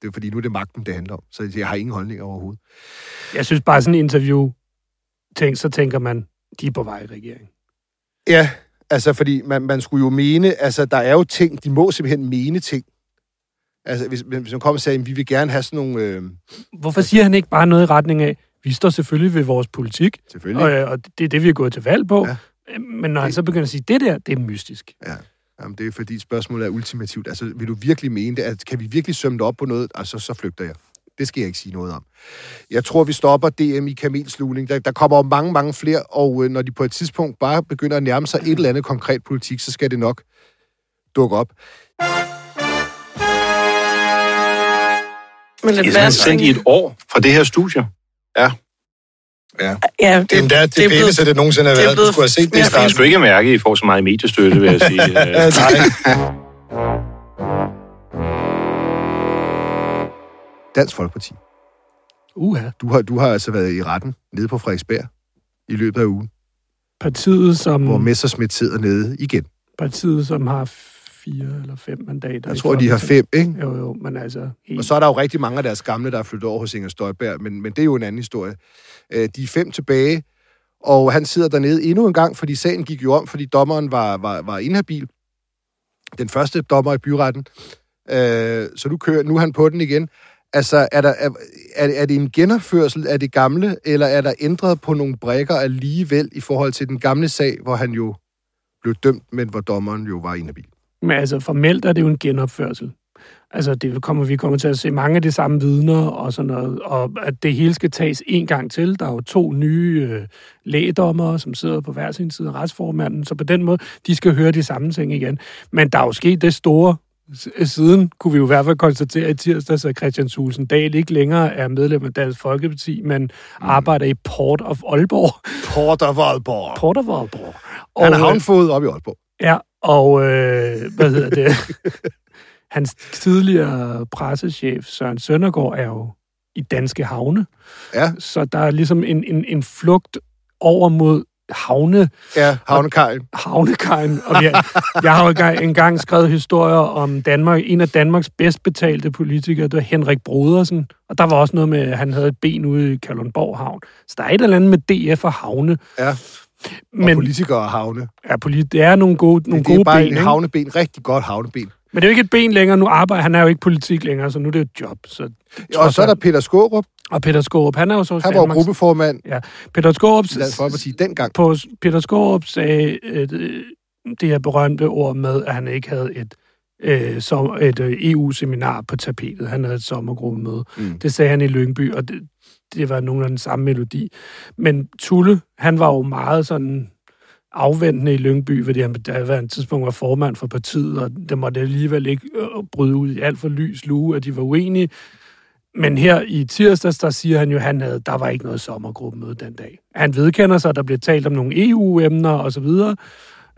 Det er fordi, nu er det magten, det handler om. Så jeg har ingen holdninger overhovedet. Jeg synes bare, sådan en interview, tænk, så tænker man, de er på vej i regering. Ja, altså fordi man, man skulle jo mene, altså der er jo ting, de må simpelthen mene ting. Altså hvis, hvis man kommer og siger, at vi vil gerne have sådan nogle... Øh, Hvorfor siger han ikke bare noget i retning af, vi står selvfølgelig ved vores politik, selvfølgelig. og, øh, og det er det, vi er gået til valg på. Ja. Ja. Men når han så begynder at sige, det der, det er mystisk. Ja. Jamen, det er fordi spørgsmålet er ultimativt. Altså, vil du virkelig mene det? Altså, kan vi virkelig sømme det op på noget? Altså, så flygter jeg. Det skal jeg ikke sige noget om. Jeg tror, vi stopper DM i kamelslugning. Der, der kommer jo mange, mange flere, og øh, når de på et tidspunkt bare begynder at nærme sig et eller andet konkret politik, så skal det nok dukke op. Lidt I har sendt i et år fra det her studie. Ja. Ja, Det er endda det, det er blevet- pæneste, det nogensinde har det er været. Du blevet skulle have set det i mere Jeg starten. skulle ikke mærke, at I får så meget mediestøtte, vil jeg sige. Øh, Nej. Dansk Folkeparti. Uha. Du har, du har altså været i retten nede på Frederiksberg i løbet af ugen, Partiet, som, hvor Messersmith sidder nede igen. partiet, som har fire eller fem mandater. Jeg tror, de har fem, ikke? Jo, jo, men altså... Helt... Og så er der jo rigtig mange af deres gamle, der er flyttet over hos Inger Støjberg, men, men det er jo en anden historie. Øh, De er fem tilbage, og han sidder dernede endnu en gang, fordi sagen gik jo om, fordi dommeren var, var, var inhabil. Den første dommer i byretten. Øh, Så nu, kører, nu er han på den igen. Altså, er, der, er, er er det en genopførsel af det gamle, eller er der ændret på nogle brækker alligevel i forhold til den gamle sag, hvor han jo blev dømt, men hvor dommeren jo var inhabil? Men altså, formelt er det jo en genopførsel. Altså, det kommer, vi kommer til at se mange af de samme vidner og sådan noget, og at det hele skal tages en gang til. Der er jo to nye øh, lægedommere, som sidder på hver sin side af retsformanden, så på den måde, de skal høre de samme ting igen. Men der er jo sket det store Siden kunne vi jo i hvert fald konstatere i tirsdags, at Christian Thulsen Dahl ikke længere er medlem af Dansk Folkeparti, men mm. arbejder i Port of Aalborg. Porter Voldborg. Port of Aalborg. Han er øh, havnfod op i Aalborg. Ja, og øh, hvad hedder det? Hans tidligere pressechef, Søren Søndergaard, er jo i danske havne. Ja. Så der er ligesom en, en, en flugt over mod havne, Ja, havnekajen. havnekajen. Og jeg, jeg har jo engang, engang skrevet historier om Danmark. En af Danmarks bedst betalte politikere, det var Henrik Brodersen. Og der var også noget med, at han havde et ben ude i Kalundborg Havn. Så der er et eller andet med DF og havne. Ja. Og Men politikere og havne. ja, polit, det er nogle gode, nogle det er gode bare ben, en ikke? havneben. Rigtig godt havneben. Men det er jo ikke et ben længere. Nu arbejder han er jo ikke politik længere, så nu er det jo et job. Så, Og så er der Peter Skårup. og Peter Skårup, han er jo så Han var Danmarks... gruppeformand Peter Skårup, i Dansk Folkeparti dengang. på, Peter Skårup sagde øh, det her berømte ord med, at han ikke havde et, øh, som, et øh, EU-seminar på tapetet. Han havde et sommergruppemøde. Mm. Det sagde han i Lyngby, og det, det var nogenlunde den samme melodi. Men Tulle, han var jo meget sådan afventende i Lyngby, fordi han på daværende tidspunkt var formand for partiet, og det måtte alligevel ikke øh, bryde ud i alt for lys lue, at de var uenige. Men her i tirsdags, der siger han jo, han havde, der var ikke noget sommergruppemøde den dag. Han vedkender sig, at der blev talt om nogle EU-emner og så videre,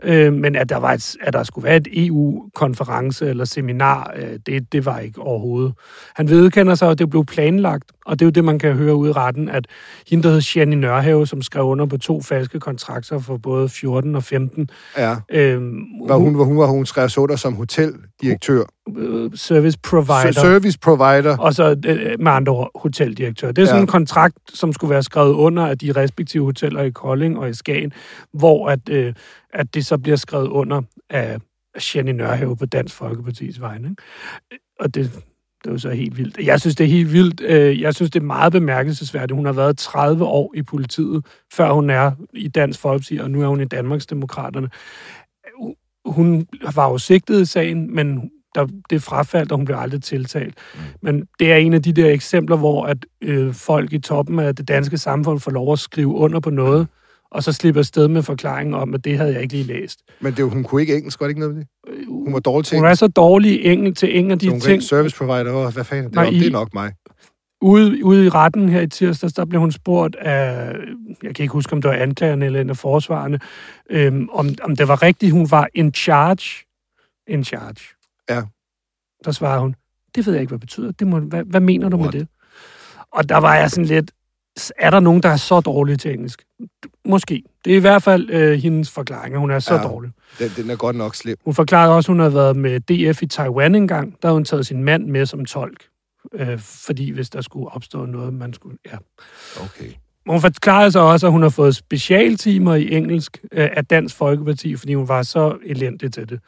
øh, men at der, var et, at der skulle være et EU-konference eller seminar, øh, det, det var ikke overhovedet. Han vedkender sig, at det blev planlagt, og det er jo det, man kan høre ud i retten, at hende, der hed Jenny Nørhave, som skrev under på to falske kontrakter for både 14 og 15. Ja. Øh, Var hun, var hun, var hun skrev så der som hoteldirektør. Øh, service provider. Service provider. og så øh, med andre ord hoteldirektør. Det er sådan Ja. en kontrakt, som skulle være skrevet under af de respektive hoteller i Kolding og i Skagen, hvor at, øh, at det så bliver skrevet under af Jenny Nørhave på Dansk Folkepartis vegne. Og det, det er jo så helt vildt. Jeg synes, det er helt vildt. Øh, Jeg synes, det er meget bemærkelsesværdigt. Hun har været 30 år i politiet, før hun er i Dansk Folkeparti, og nu er hun i Danmarksdemokraterne. Hun var jo sigtet i sagen, men der, det frafaldt, og hun blev aldrig tiltalt. Mm. Men det er en af de der eksempler, hvor at øh, folk i toppen af det danske samfund får lov at skrive under på noget, og så slipper afsted med forklaringen om, at det havde jeg ikke lige læst. Men det, hun kunne ikke engelsk, var det ikke noget med det? Hun var dårlig til Hun er så dårlig engel, til ingen af de hun ting. ikke service provider. Åh, hvad fanden? Det, Nej, er, det er nok mig. Ude, ude i retten her i tirsdags, der blev hun spurgt af, jeg kan ikke huske, om det var anklagerne eller en af forsvarerne, øhm, om, om det var rigtigt, hun var in charge. In charge. Ja. Der svarede hun, det ved jeg ikke, hvad det betyder. Det må, hvad, hvad mener du What? med det? Og der var jeg sådan lidt, er der nogen, der er så dårlige til engelsk? Måske. Det er i hvert fald øh, hendes forklaring, at hun er så Ja. ja. dårlig. Den, den er godt nok slem. Hun forklarede også, at hun havde været med DF i Taiwan engang. Der havde hun taget sin mand med som tolk. Øh, fordi hvis der skulle opstå noget, man skulle... Ja. Okay. Hun forklarede så også, at hun har fået specialtimer i engelsk øh, af Dansk Folkeparti, fordi hun var så elendig til det.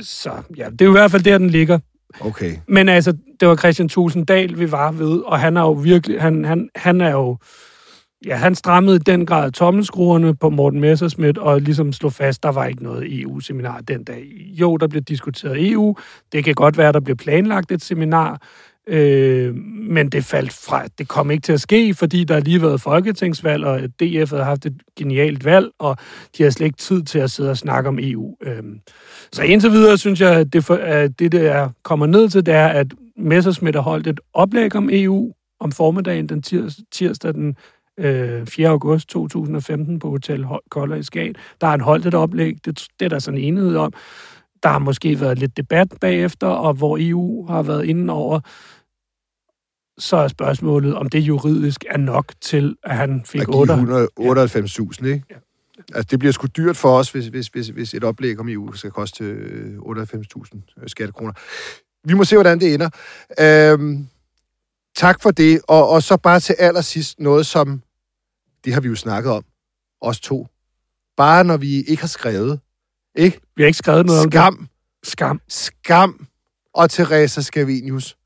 Så ja, det er jo i hvert fald der, den ligger. Okay. Men altså, det var Christian Tulsendal, vi var ved, og han er jo virkelig... Han, han, han er jo... Ja, han strammede i den grad tommelskruerne på Morten Messerschmidt og ligesom slog fast, der var ikke noget EU-seminar den dag. Jo, der blev diskuteret EU. Det kan godt være, der blev planlagt et seminar, øh, men det faldt fra. Det kom ikke til at ske, fordi der har lige været folketingsvalg, og DF havde haft et genialt valg, og de har slet ikke tid til at sidde og snakke om EU. Øh, så indtil videre synes jeg, at det, for, at det der kommer ned til, det er, at Messerschmidt har holdt et oplæg om EU om formiddagen den tirs, tirsdag den øh, 4. august 2015 på Hotel Koller i Skagen. Der har han holdt et oplæg, det, det er der sådan enighed om. Der har måske været lidt debat bagefter, og hvor EU har været inde over, så er spørgsmålet, om det juridisk er nok til, at han fik At give 8. 198.000, ikke? Altså, det bliver sgu dyrt for os, hvis, hvis, hvis, hvis et oplæg om EU skal koste øh, 98.000 skattekroner. Vi må se, hvordan det ender. Øhm, tak for det. Og, og så bare til allersidst noget, som... Det har vi jo snakket om. Os to. Bare når vi ikke har skrevet. Ikke? Vi har ikke skrevet noget om Skam. det. Skam. Skam og Teresa Scavenius.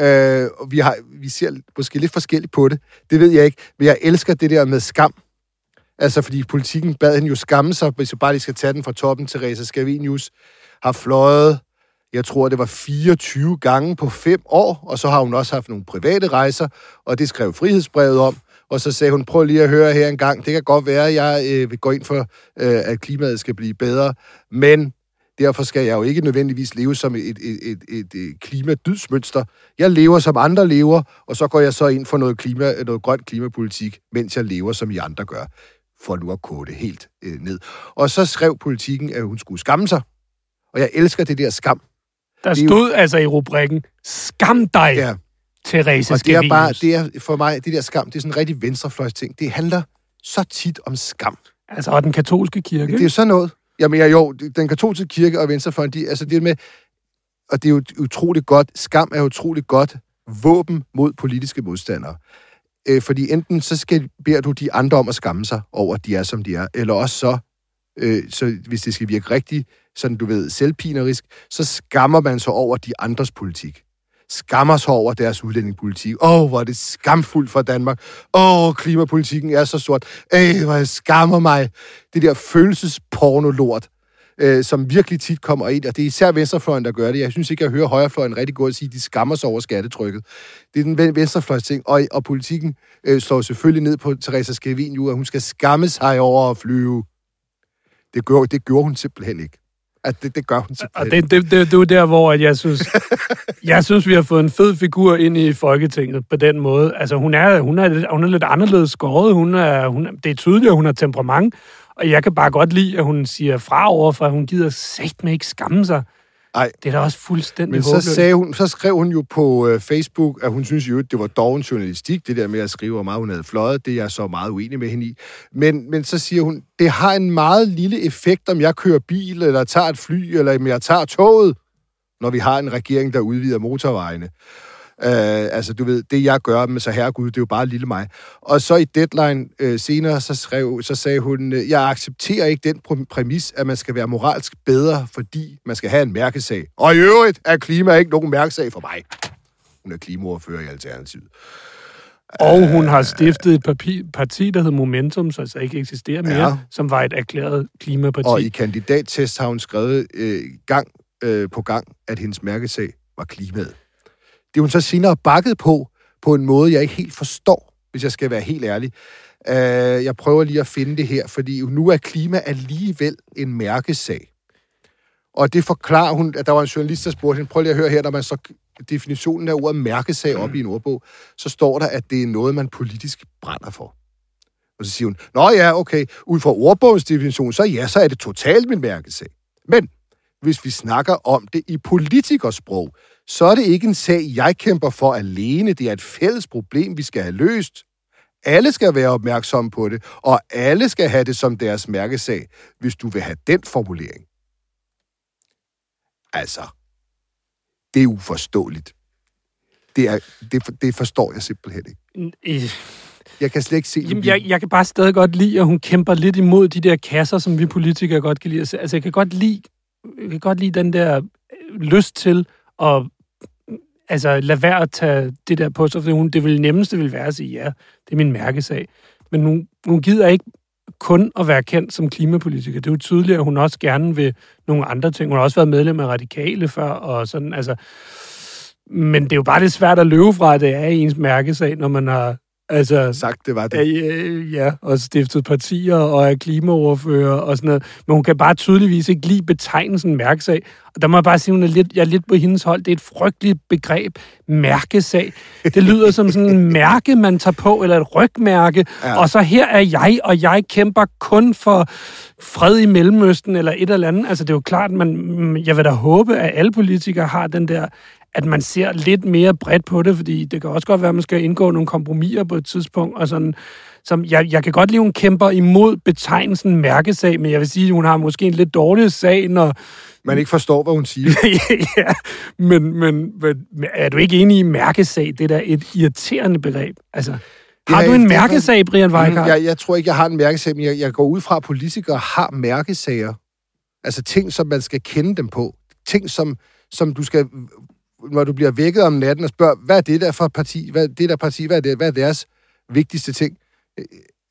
Øh, og vi, har, vi ser måske lidt forskelligt på det. Det ved jeg ikke. Men jeg elsker det der med skam. Altså, fordi politikken bad hende jo skamme sig, hvis jeg bare lige skal tage den fra toppen. Teresa Scavenius har fløjet, jeg tror, det var 24 gange på fem år, og så har hun også haft nogle private rejser, og det skrev frihedsbrevet om. Og så sagde hun, prøv lige at høre her en gang, det kan godt være, at jeg øh, vil gå ind for, øh, at klimaet skal blive bedre, men derfor skal jeg jo ikke nødvendigvis leve som et, et, et, et, et klimadydsmønster. Jeg lever som andre lever, og så går jeg så ind for noget, klima, noget grønt klimapolitik, mens jeg lever som I andre gør, for nu at kode det helt øh, ned. Og så skrev politikken, at hun skulle skamme sig. Og jeg elsker det der skam. Der er jo- stod altså i rubrikken, skam dig, Ja. Teresa Og det er bare, det er for mig, det der skam, det er sådan en rigtig venstrefløjs ting. Det handler så tit om skam. Altså, og den katolske kirke. Det er sådan noget. Jamen, ja, jo, den katolske kirke og venstrefløjen, de, altså det med, og det er jo utroligt godt, skam er utroligt godt våben mod politiske modstandere. Øh, fordi enten så skal, beder du de andre om at skamme sig over, at de er, som de er, eller også så, øh, så hvis det skal virke rigtigt, sådan du ved, selvpinerisk, så skammer man sig over de andres politik. Skammer sig over deres udlændingepolitik. Åh, oh, hvor er det skamfuldt for Danmark. Åh, oh, klimapolitikken er så sort. Ej, hvor jeg skammer mig. Det der følelsespornolort, øh, som virkelig tit kommer ind, og det er især venstrefløjen, der gør det. Jeg synes ikke, jeg hører højrefløjen rigtig godt at sige, at de skammer sig over skattetrykket. Det er den venstrefløjs ting, og, og politikken øh, slår selvfølgelig ned på Teresa Scavenius, at hun skal skamme sig over at flyve. Det gjorde, det gjorde hun simpelthen ikke. At det, det gør hun Og simpelthen det, det, det, det er jo der, hvor at jeg synes, jeg synes, vi har fået en fed figur ind i Folketinget på den måde. Altså, hun er, hun er, lidt- hun er lidt anderledes skåret. Hun er, hun, det er tydeligt, at hun har temperament. Og jeg kan bare godt lide, at hun siger fra over, for hun gider sagt med ikke skamme sig. Ej. Det er da også fuldstændig Men så, håbløst. sagde hun, så skrev hun jo på øh, Facebook, at hun synes jo, at det var doven journalistik, det der med at skrive, hvor meget hun havde fløjet. Det er jeg så meget uenig med hende i. Men, men så siger hun, det har en meget lille effekt, om jeg kører bil, eller tager et fly, eller om jeg tager toget, når vi har en regering, der udvider motorvejene. Øh, altså, du ved, det jeg gør, men så herregud, det er jo bare lille mig. Og så i Deadline øh, senere, så, skrev, så sagde hun, øh, jeg accepterer ikke den præ- præmis, at man skal være moralsk bedre, fordi man skal have en mærkesag. Og i øvrigt er klima ikke nogen mærkesag for mig. Hun er klimaordfører i Alternativet. Og hun har stiftet et parti, parti der hedder Momentum, som altså ikke eksisterer mere, ja. som var et erklæret klimaparti. Og i kandidattest har hun skrevet øh, gang øh, på gang, at hendes mærkesag var klimaet. Det hun så senere bakket på, på en måde, jeg ikke helt forstår, hvis jeg skal være helt ærlig. Øh, jeg prøver lige at finde det her, fordi nu er klima alligevel en mærkesag. Og det forklarer hun, at der var en journalist, der spurgte hende, prøv lige at høre her, når man så definitionen af ordet mærkesag op i en ordbog, så står der, at det er noget, man politisk brænder for. Og så siger hun, nå ja, okay, ud fra ordbogens definition, så ja, så er det totalt min mærkesag. Men hvis vi snakker om det i politikersprog, så er det ikke en sag, jeg kæmper for alene. Det er et fælles problem, vi skal have løst. Alle skal være opmærksomme på det, og alle skal have det som deres mærkesag, hvis du vil have den formulering. Altså, det er uforståeligt. Det, er, det, det forstår jeg simpelthen ikke. Øh, Jeg kan slet ikke se Jamen, jeg, jeg kan bare stadig godt lide, at hun kæmper lidt imod de der kasser, som vi politikere godt kan lide. Altså, jeg kan godt lide, jeg kan godt lide den der øh, lyst til og mm, altså, lad være at tage det der på sig, for hun, det vil nemmeste vil være at sige, ja, det er min mærkesag. Men hun, hun gider ikke kun at være kendt som klimapolitiker. Det er jo tydeligt, at hun også gerne vil nogle andre ting. Hun har også været medlem af Radikale før, og sådan, altså... Men det er jo bare det svært at løbe fra, at det er ens mærkesag, når man har altså, sagt, det var det. Øh, ja, og stiftet partier og er klimaoverfører og sådan noget. Men hun kan bare tydeligvis ikke lide betegnelsen mærkesag. Og der må jeg bare sige, hun er lidt, jeg er lidt på hendes hold. Det er et frygteligt begreb, mærkesag. Det lyder som sådan en mærke, man tager på, eller et rygmærke. Ja. Ja. Og så her er jeg, og jeg kæmper kun for fred i Mellemøsten eller et eller andet. Altså det er jo klart, man, jeg vil da håbe, at alle politikere har den der at man ser lidt mere bredt på det, fordi det kan også godt være, at man skal indgå nogle kompromiser på et tidspunkt, og sådan, som jeg, jeg kan godt lide, at hun kæmper imod betegnelsen mærkesag, men jeg vil sige, at hun har måske en lidt dårlig sag, når... Man ikke forstår, hvad hun siger. ja, men, men, men er du ikke enig i mærkesag? Det er da et irriterende begreb. Altså, har Ja, du en mærkesag, Brian Weikart? Jeg, jeg tror ikke, jeg har en mærkesag, men jeg, jeg går ud fra, at politikere har mærkesager. Altså ting, som man skal kende dem på. Ting, som, som du skal, når du bliver vækket om natten og spørger, hvad er det der for parti? Hvad er det der parti? Hvad er, det, hvad er deres vigtigste ting? Øh,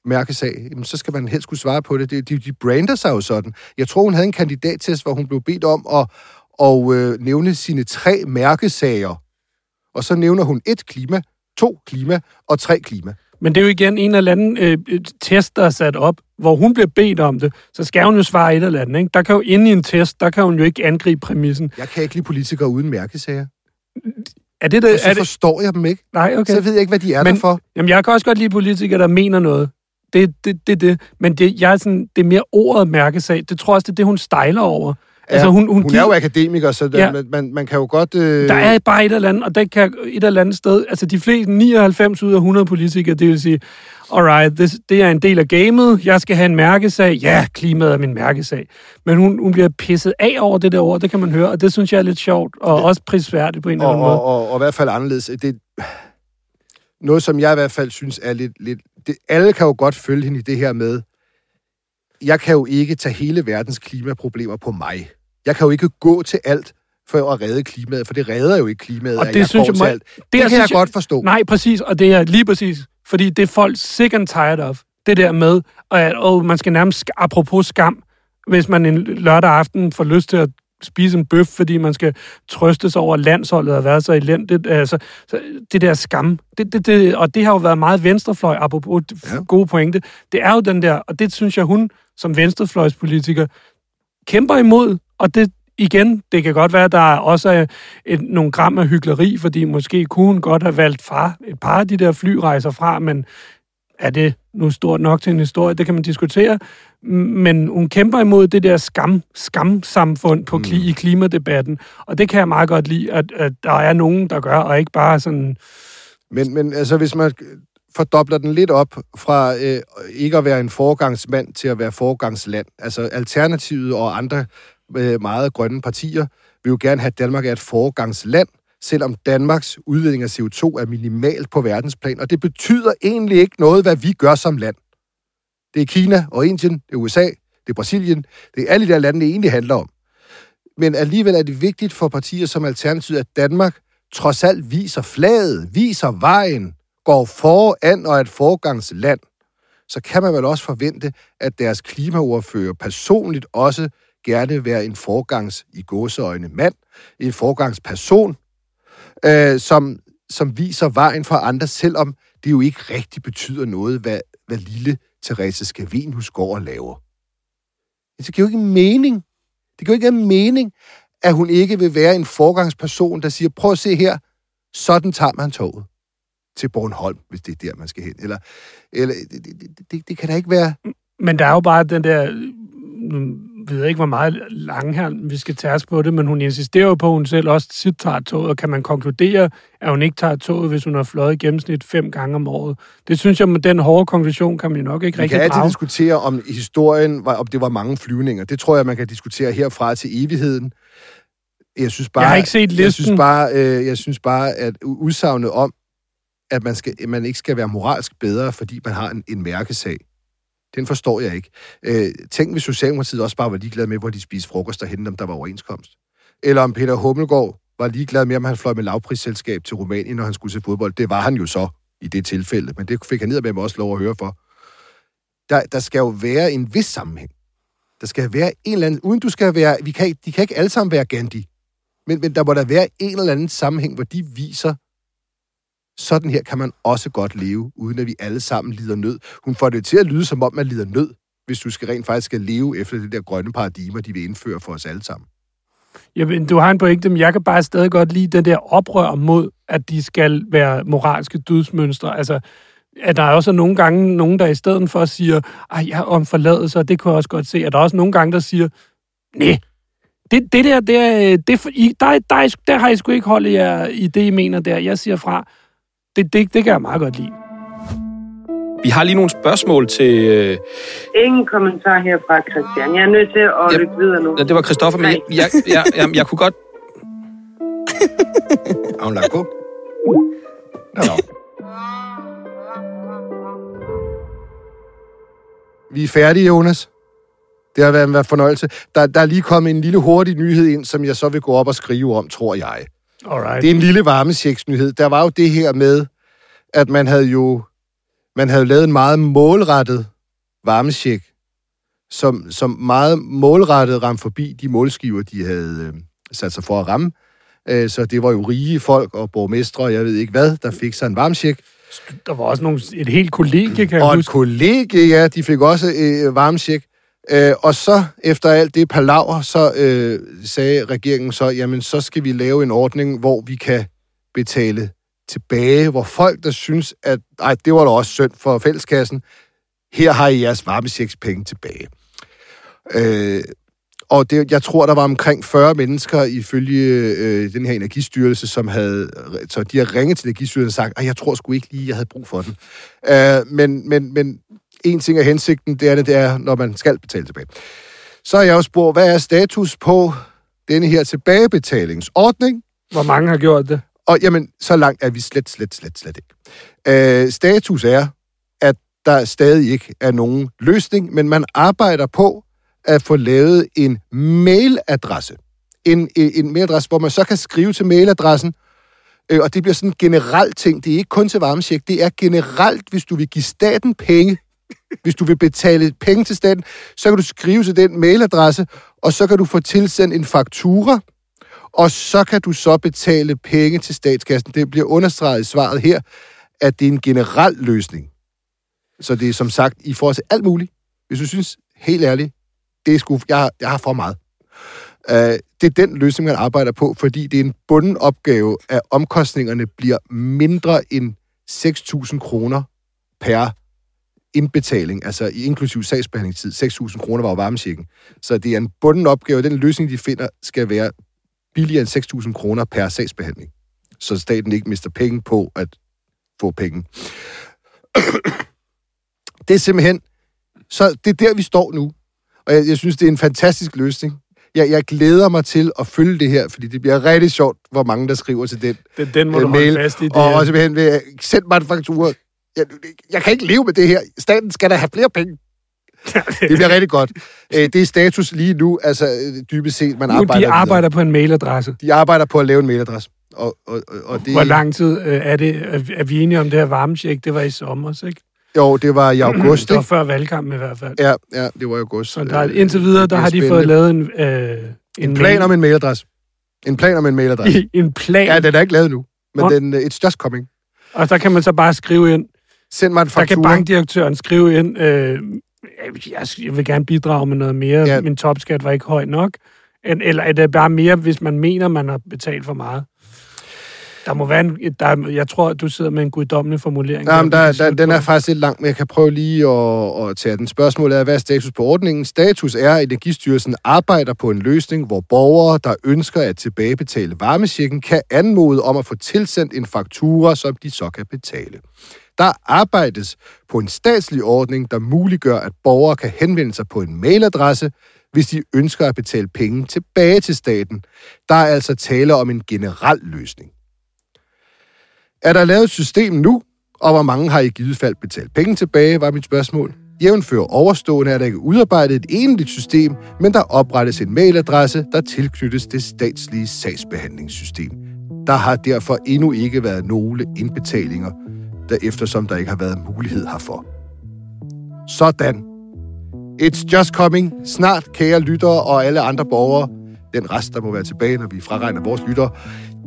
Mærkesag. Jamen, så skal man helst kunne svare på det. De, de, de brander sig jo sådan. Jeg tror, hun havde en kandidattest, hvor hun blev bedt om at, at øh, nævne sine tre mærkesager. Og så nævner hun et klima, to klima og tre klima. Men det er jo igen en eller anden øh, test, der er sat op, hvor hun bliver bedt om det, så skal hun jo svare et eller andet. Ikke? Der kan jo inde i en test, der kan hun jo ikke angribe præmissen. Jeg kan ikke lide politikere uden mærkesager. Er det det? Og så Er det forstår jeg dem ikke. nej, okay. Så ved jeg ikke, hvad de er Men- der for. Jamen, jeg kan også godt lide politikere, der mener noget. Det er det, det, det. Men det, jeg er sådan, det er mere ordet mærkesag. Det tror jeg også, det er det, hun stejler over. Ja, altså, hun, hun, hun giver, er jo akademiker, så der, Ja. man, man, man kan jo godt... Øh, Der er bare et eller andet, og der kan et eller andet sted, altså de fleste 99 ud af 100 politikere, det vil sige, alright, this, det er en del af gamet, jeg skal have en mærkesag, ja, klimaet er min mærkesag. Men hun, hun bliver pisset af over det der ord, det kan man høre, og det synes jeg er lidt sjovt, og det, også prisværdigt på en eller og, anden måde. og, og, og i hvert fald anderledes. Det, noget, som jeg i hvert fald synes er lidt... lidt det, alle kan jo godt følge hende i det her med, jeg kan jo ikke tage hele verdens klimaproblemer på mig. Jeg kan jo ikke gå til alt for at redde klimaet, for det redder jo ikke klimaet, Og at det jeg synes jeg til alt. Det, det det kan jeg jeg- godt forstå. Nej, præcis, og det er lige præcis, fordi det er folk sick and tired of. Det der med, at oh, man skal nærmest, apropos skam, hvis man en lørdag aften får lyst til at spise en bøf, fordi man skal trøste sig over, at landsholdet har været så elendigt. Altså, så det der skam, det, det, det, og det har jo været meget venstrefløj, apropos ja. gode pointe. Det er jo den der, og det synes jeg, hun som venstrefløjspolitiker kæmper imod, og det, igen, det kan godt være, at der også er et, nogle gram af hyggeleri, fordi måske kunne hun godt have valgt fra et par af de der flyrejser fra, men er det nu stort nok til en historie? Det kan man diskutere. Men hun kæmper imod det der skam, skamsamfund på, mm. i klimadebatten, og det kan jeg meget godt lide, at, at der er nogen, der gør, og ikke bare sådan... Men, men altså, hvis man fordobler den lidt op fra øh, ikke at være en forgangsmand til at være forgangsland. Altså Alternativet og andre øh, meget grønne partier vil jo gerne have, at Danmark er et foregangsland, selvom Danmarks udledning af CO2 er minimal på verdensplan, og det betyder egentlig ikke noget, hvad vi gør som land. Det er Kina og Indien, det er USA, det er Brasilien, det er alle de der lande, det egentlig handler om. Men alligevel er det vigtigt for partier som Alternativet, at Danmark trods alt viser flaget, viser vejen, går foran og er et forgangsland, så kan man vel også forvente, at deres klimaordfører personligt også gerne være en forgangs i gåseøjne mand, en forgangsperson, øh, som, som viser vejen for andre, selvom det jo ikke rigtig betyder noget, hvad, hvad lille Therese Skavenhus går og laver. Det giver jo ikke mening. Det giver jo ikke mening, at hun ikke vil være en forgangsperson, der siger, prøv at se her, sådan tager man toget til Bornholm, hvis det er der, man skal hen. Eller, eller det, det, det, det kan da ikke være... Men der er jo bare den der øh, ved ikke, hvor meget lang her vi skal tage os på det, men hun insisterer jo på, at hun selv også tit tager toget, og kan man konkludere, at hun ikke tager toget, hvis hun har fløjet i gennemsnit fem gange om året. Det synes jeg, med den hårde konklusion kan man jo nok ikke vi rigtig kan altid diskutere, om historien, om det var mange flyvninger. Det tror jeg, man kan diskutere herfra til evigheden. Jeg synes bare, jeg har ikke set listen. Jeg synes bare, øh, jeg synes bare at udsagnet om, at man, skal, man ikke skal være moralsk bedre, fordi man har en, en mærkesag, den forstår jeg ikke. Øh, tænk, hvis Socialdemokratiet også bare var ligeglad med, hvor de spiste frokost derhen, om der var overenskomst. Eller om Peter Hummelgaard var ligeglad med, om han fløj med lavprisselskab til Rumænien, når han skulle se fodbold. Det var han jo så i det tilfælde, men det fik han ned med mig også lov at høre for. Der, der skal jo være en vis sammenhæng. Der skal være en eller anden... Uden du skal være... Vi kan, de kan ikke alle sammen være Gandhi. Men, men der må der være en eller anden sammenhæng, hvor de viser, sådan her kan man også godt leve, uden at vi alle sammen lider nød. Hun får det til at lyde, som om man lider nød, hvis du skal rent faktisk skal leve efter det der grønne paradigmer, de vil indføre for os alle sammen. Jamen, du har en pointe, men jeg kan bare stadig godt lide den der oprør mod, at de skal være moralske dødsmønstre. Altså, at der er også nogle gange nogen, der i stedet for siger, ej, jeg om forladelse, og det kunne jeg også godt se. At der er også nogle gange, der siger, nej, det, det der, det, det, det, der, der, der har I sgu ikke holdt jer i det, I mener der. Jeg siger fra, det, det, det kan jeg meget godt lide. Vi har lige nogle spørgsmål til... Øh... Ingen kommentar her fra Christian. Jeg er nødt til at ja, lytte videre nu. Ja, det var Christoffer, men jeg, jeg, jeg, jeg, jeg kunne godt... Har hun lagt på? Ja. Vi er færdige, Jonas. Det har været en fornøjelse. Der, der er lige kommet en lille hurtig nyhed ind, som jeg så vil gå op og skrive om, tror jeg. Alright. Det er en lille varmesjeksnyhed. Der var jo det her med, at man havde jo man havde lavet en meget målrettet varmesjek, som, som meget målrettet ramte forbi de målskiver, de havde øh, sat sig for at ramme. Øh, så det var jo rige folk og borgmestre, og jeg ved ikke hvad, der fik sig en varmesjek. Der var også nogle, et helt kollegie, kan jeg Og huske. et kollegie, ja, de fik også øh, varmesjek. Øh, og så, efter alt det palaver, så øh, sagde regeringen så, jamen så skal vi lave en ordning, hvor vi kan betale tilbage, hvor folk, der synes, at ej, det var da også synd for fælleskassen, her har I jeres penge tilbage. Øh, og det, jeg tror, der var omkring 40 mennesker ifølge øh, den her energistyrelse, som havde, så de har ringet til energistyrelsen og sagt, at jeg tror sgu ikke lige, jeg havde brug for den. Øh, men, men, men en ting er hensigten, det andet det er, når man skal betale tilbage. Så har jeg også spurgt, hvad er status på denne her tilbagebetalingsordning? Hvor mange har gjort det? Og jamen, så langt er vi slet, slet, slet, slet ikke. Øh, status er, at der stadig ikke er nogen løsning, men man arbejder på at få lavet en mailadresse. En, en mailadresse, hvor man så kan skrive til mailadressen, øh, og det bliver sådan en generelt ting. Det er ikke kun til varmesjek, det er generelt, hvis du vil give staten penge, hvis du vil betale penge til staten, så kan du skrive til den mailadresse, og så kan du få tilsendt en faktura, og så kan du så betale penge til statskassen. Det bliver understreget i svaret her, at det er en generel løsning. Så det er som sagt i forhold til alt muligt. Hvis du synes, helt ærligt, det er sgu, jeg, har- jeg har for meget. Uh, det er den løsning, man arbejder på, fordi det er en bunden opgave, at omkostningerne bliver mindre end 6.000 kroner per indbetaling, altså i inklusiv sagsbehandlingstid. 6.000 kroner var jo varmesjekken. Så det er en bunden opgave. Den løsning, de finder, skal være billigere end 6.000 kroner per sagsbehandling. Så staten ikke mister penge på at få penge. det er simpelthen... Så det er der, vi står nu. Og jeg, jeg synes, det er en fantastisk løsning. Jeg, jeg glæder mig til at følge det her, fordi det bliver rigtig sjovt, hvor mange der skriver til den Den, den må øh, du holde mail. fast i. Det, Og, og simpelthen vil send mig en faktura. Jeg, jeg kan ikke leve med det her. Staten skal da have flere penge. Det bliver rigtig godt. Øh, Det er status lige nu, altså øh, dybest set, man nu, arbejder de arbejder på en mailadresse. De arbejder på at lave en mailadresse. Og, og, og, det, Hvor lang tid øh, er det? Er, vi enige om det her varmesjek? Det var i sommer, ikke? Jo, det var i august, Det var før valgkampen i hvert fald. Ja, ja, det var i august. Så der, er- indtil videre, der har de fået lavet en, øh, en, En plan om en mailadresse. En plan om en mailadresse. en plan. Ja, den er ikke lavet nu. Men den, it's just coming. Og der kan man så bare skrive ind. Send mig en Der kan faktura. bankdirektøren skrive ind, øh, jeg, vil gerne bidrage med noget mere. Ja. Min topskat var ikke høj nok. Eller er det bare mere, hvis man mener, man har betalt for meget? Der må være en, der, jeg tror, du sidder med en guddommelig formulering. Nej, men der, kan der, slutte den er faktisk lidt lang, men jeg kan prøve lige at, at tage den. Spørgsmålet er, hvad er status på ordningen? Status er, at Energistyrelsen arbejder på en løsning, hvor borgere, der ønsker at tilbagebetale varmesjekken, kan anmode om at få tilsendt en faktura, som de så kan betale. Der arbejdes på en statslig ordning, der muliggør, at borgere kan henvende sig på en mailadresse, hvis de ønsker at betale penge tilbage til staten. Der er altså tale om en generel løsning. Er der lavet et system nu, og hvor mange har i givet fald betalt penge tilbage, var mit spørgsmål. Jævnfører overstående er der ikke udarbejdet et enligt system, men der oprettes en mailadresse, der tilknyttes det statslige sagsbehandlingssystem. Der har derfor endnu ikke været nogle indbetalinger, der eftersom der ikke har været mulighed herfor. Sådan. It's just coming. Snart, kære lyttere og alle andre borgere, den rest, der må være tilbage, når vi fraregner vores lyttere,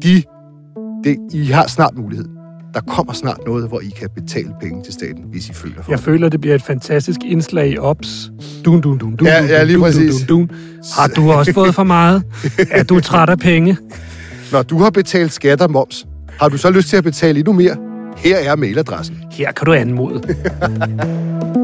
de, det, I har snart mulighed. Der kommer snart noget, hvor I kan betale penge til staten, hvis I føler for Jeg det. føler, det bliver et fantastisk indslag i OPS. Dun, dun, dun, dun, Ja, dun, ja, lige dun, præcis. Dun, dun, dun. Har du også fået for meget? Er du træt af penge? Når du har betalt skat og moms, har du så lyst til at betale endnu mere? Her er mailadressen. Her kan du anmode.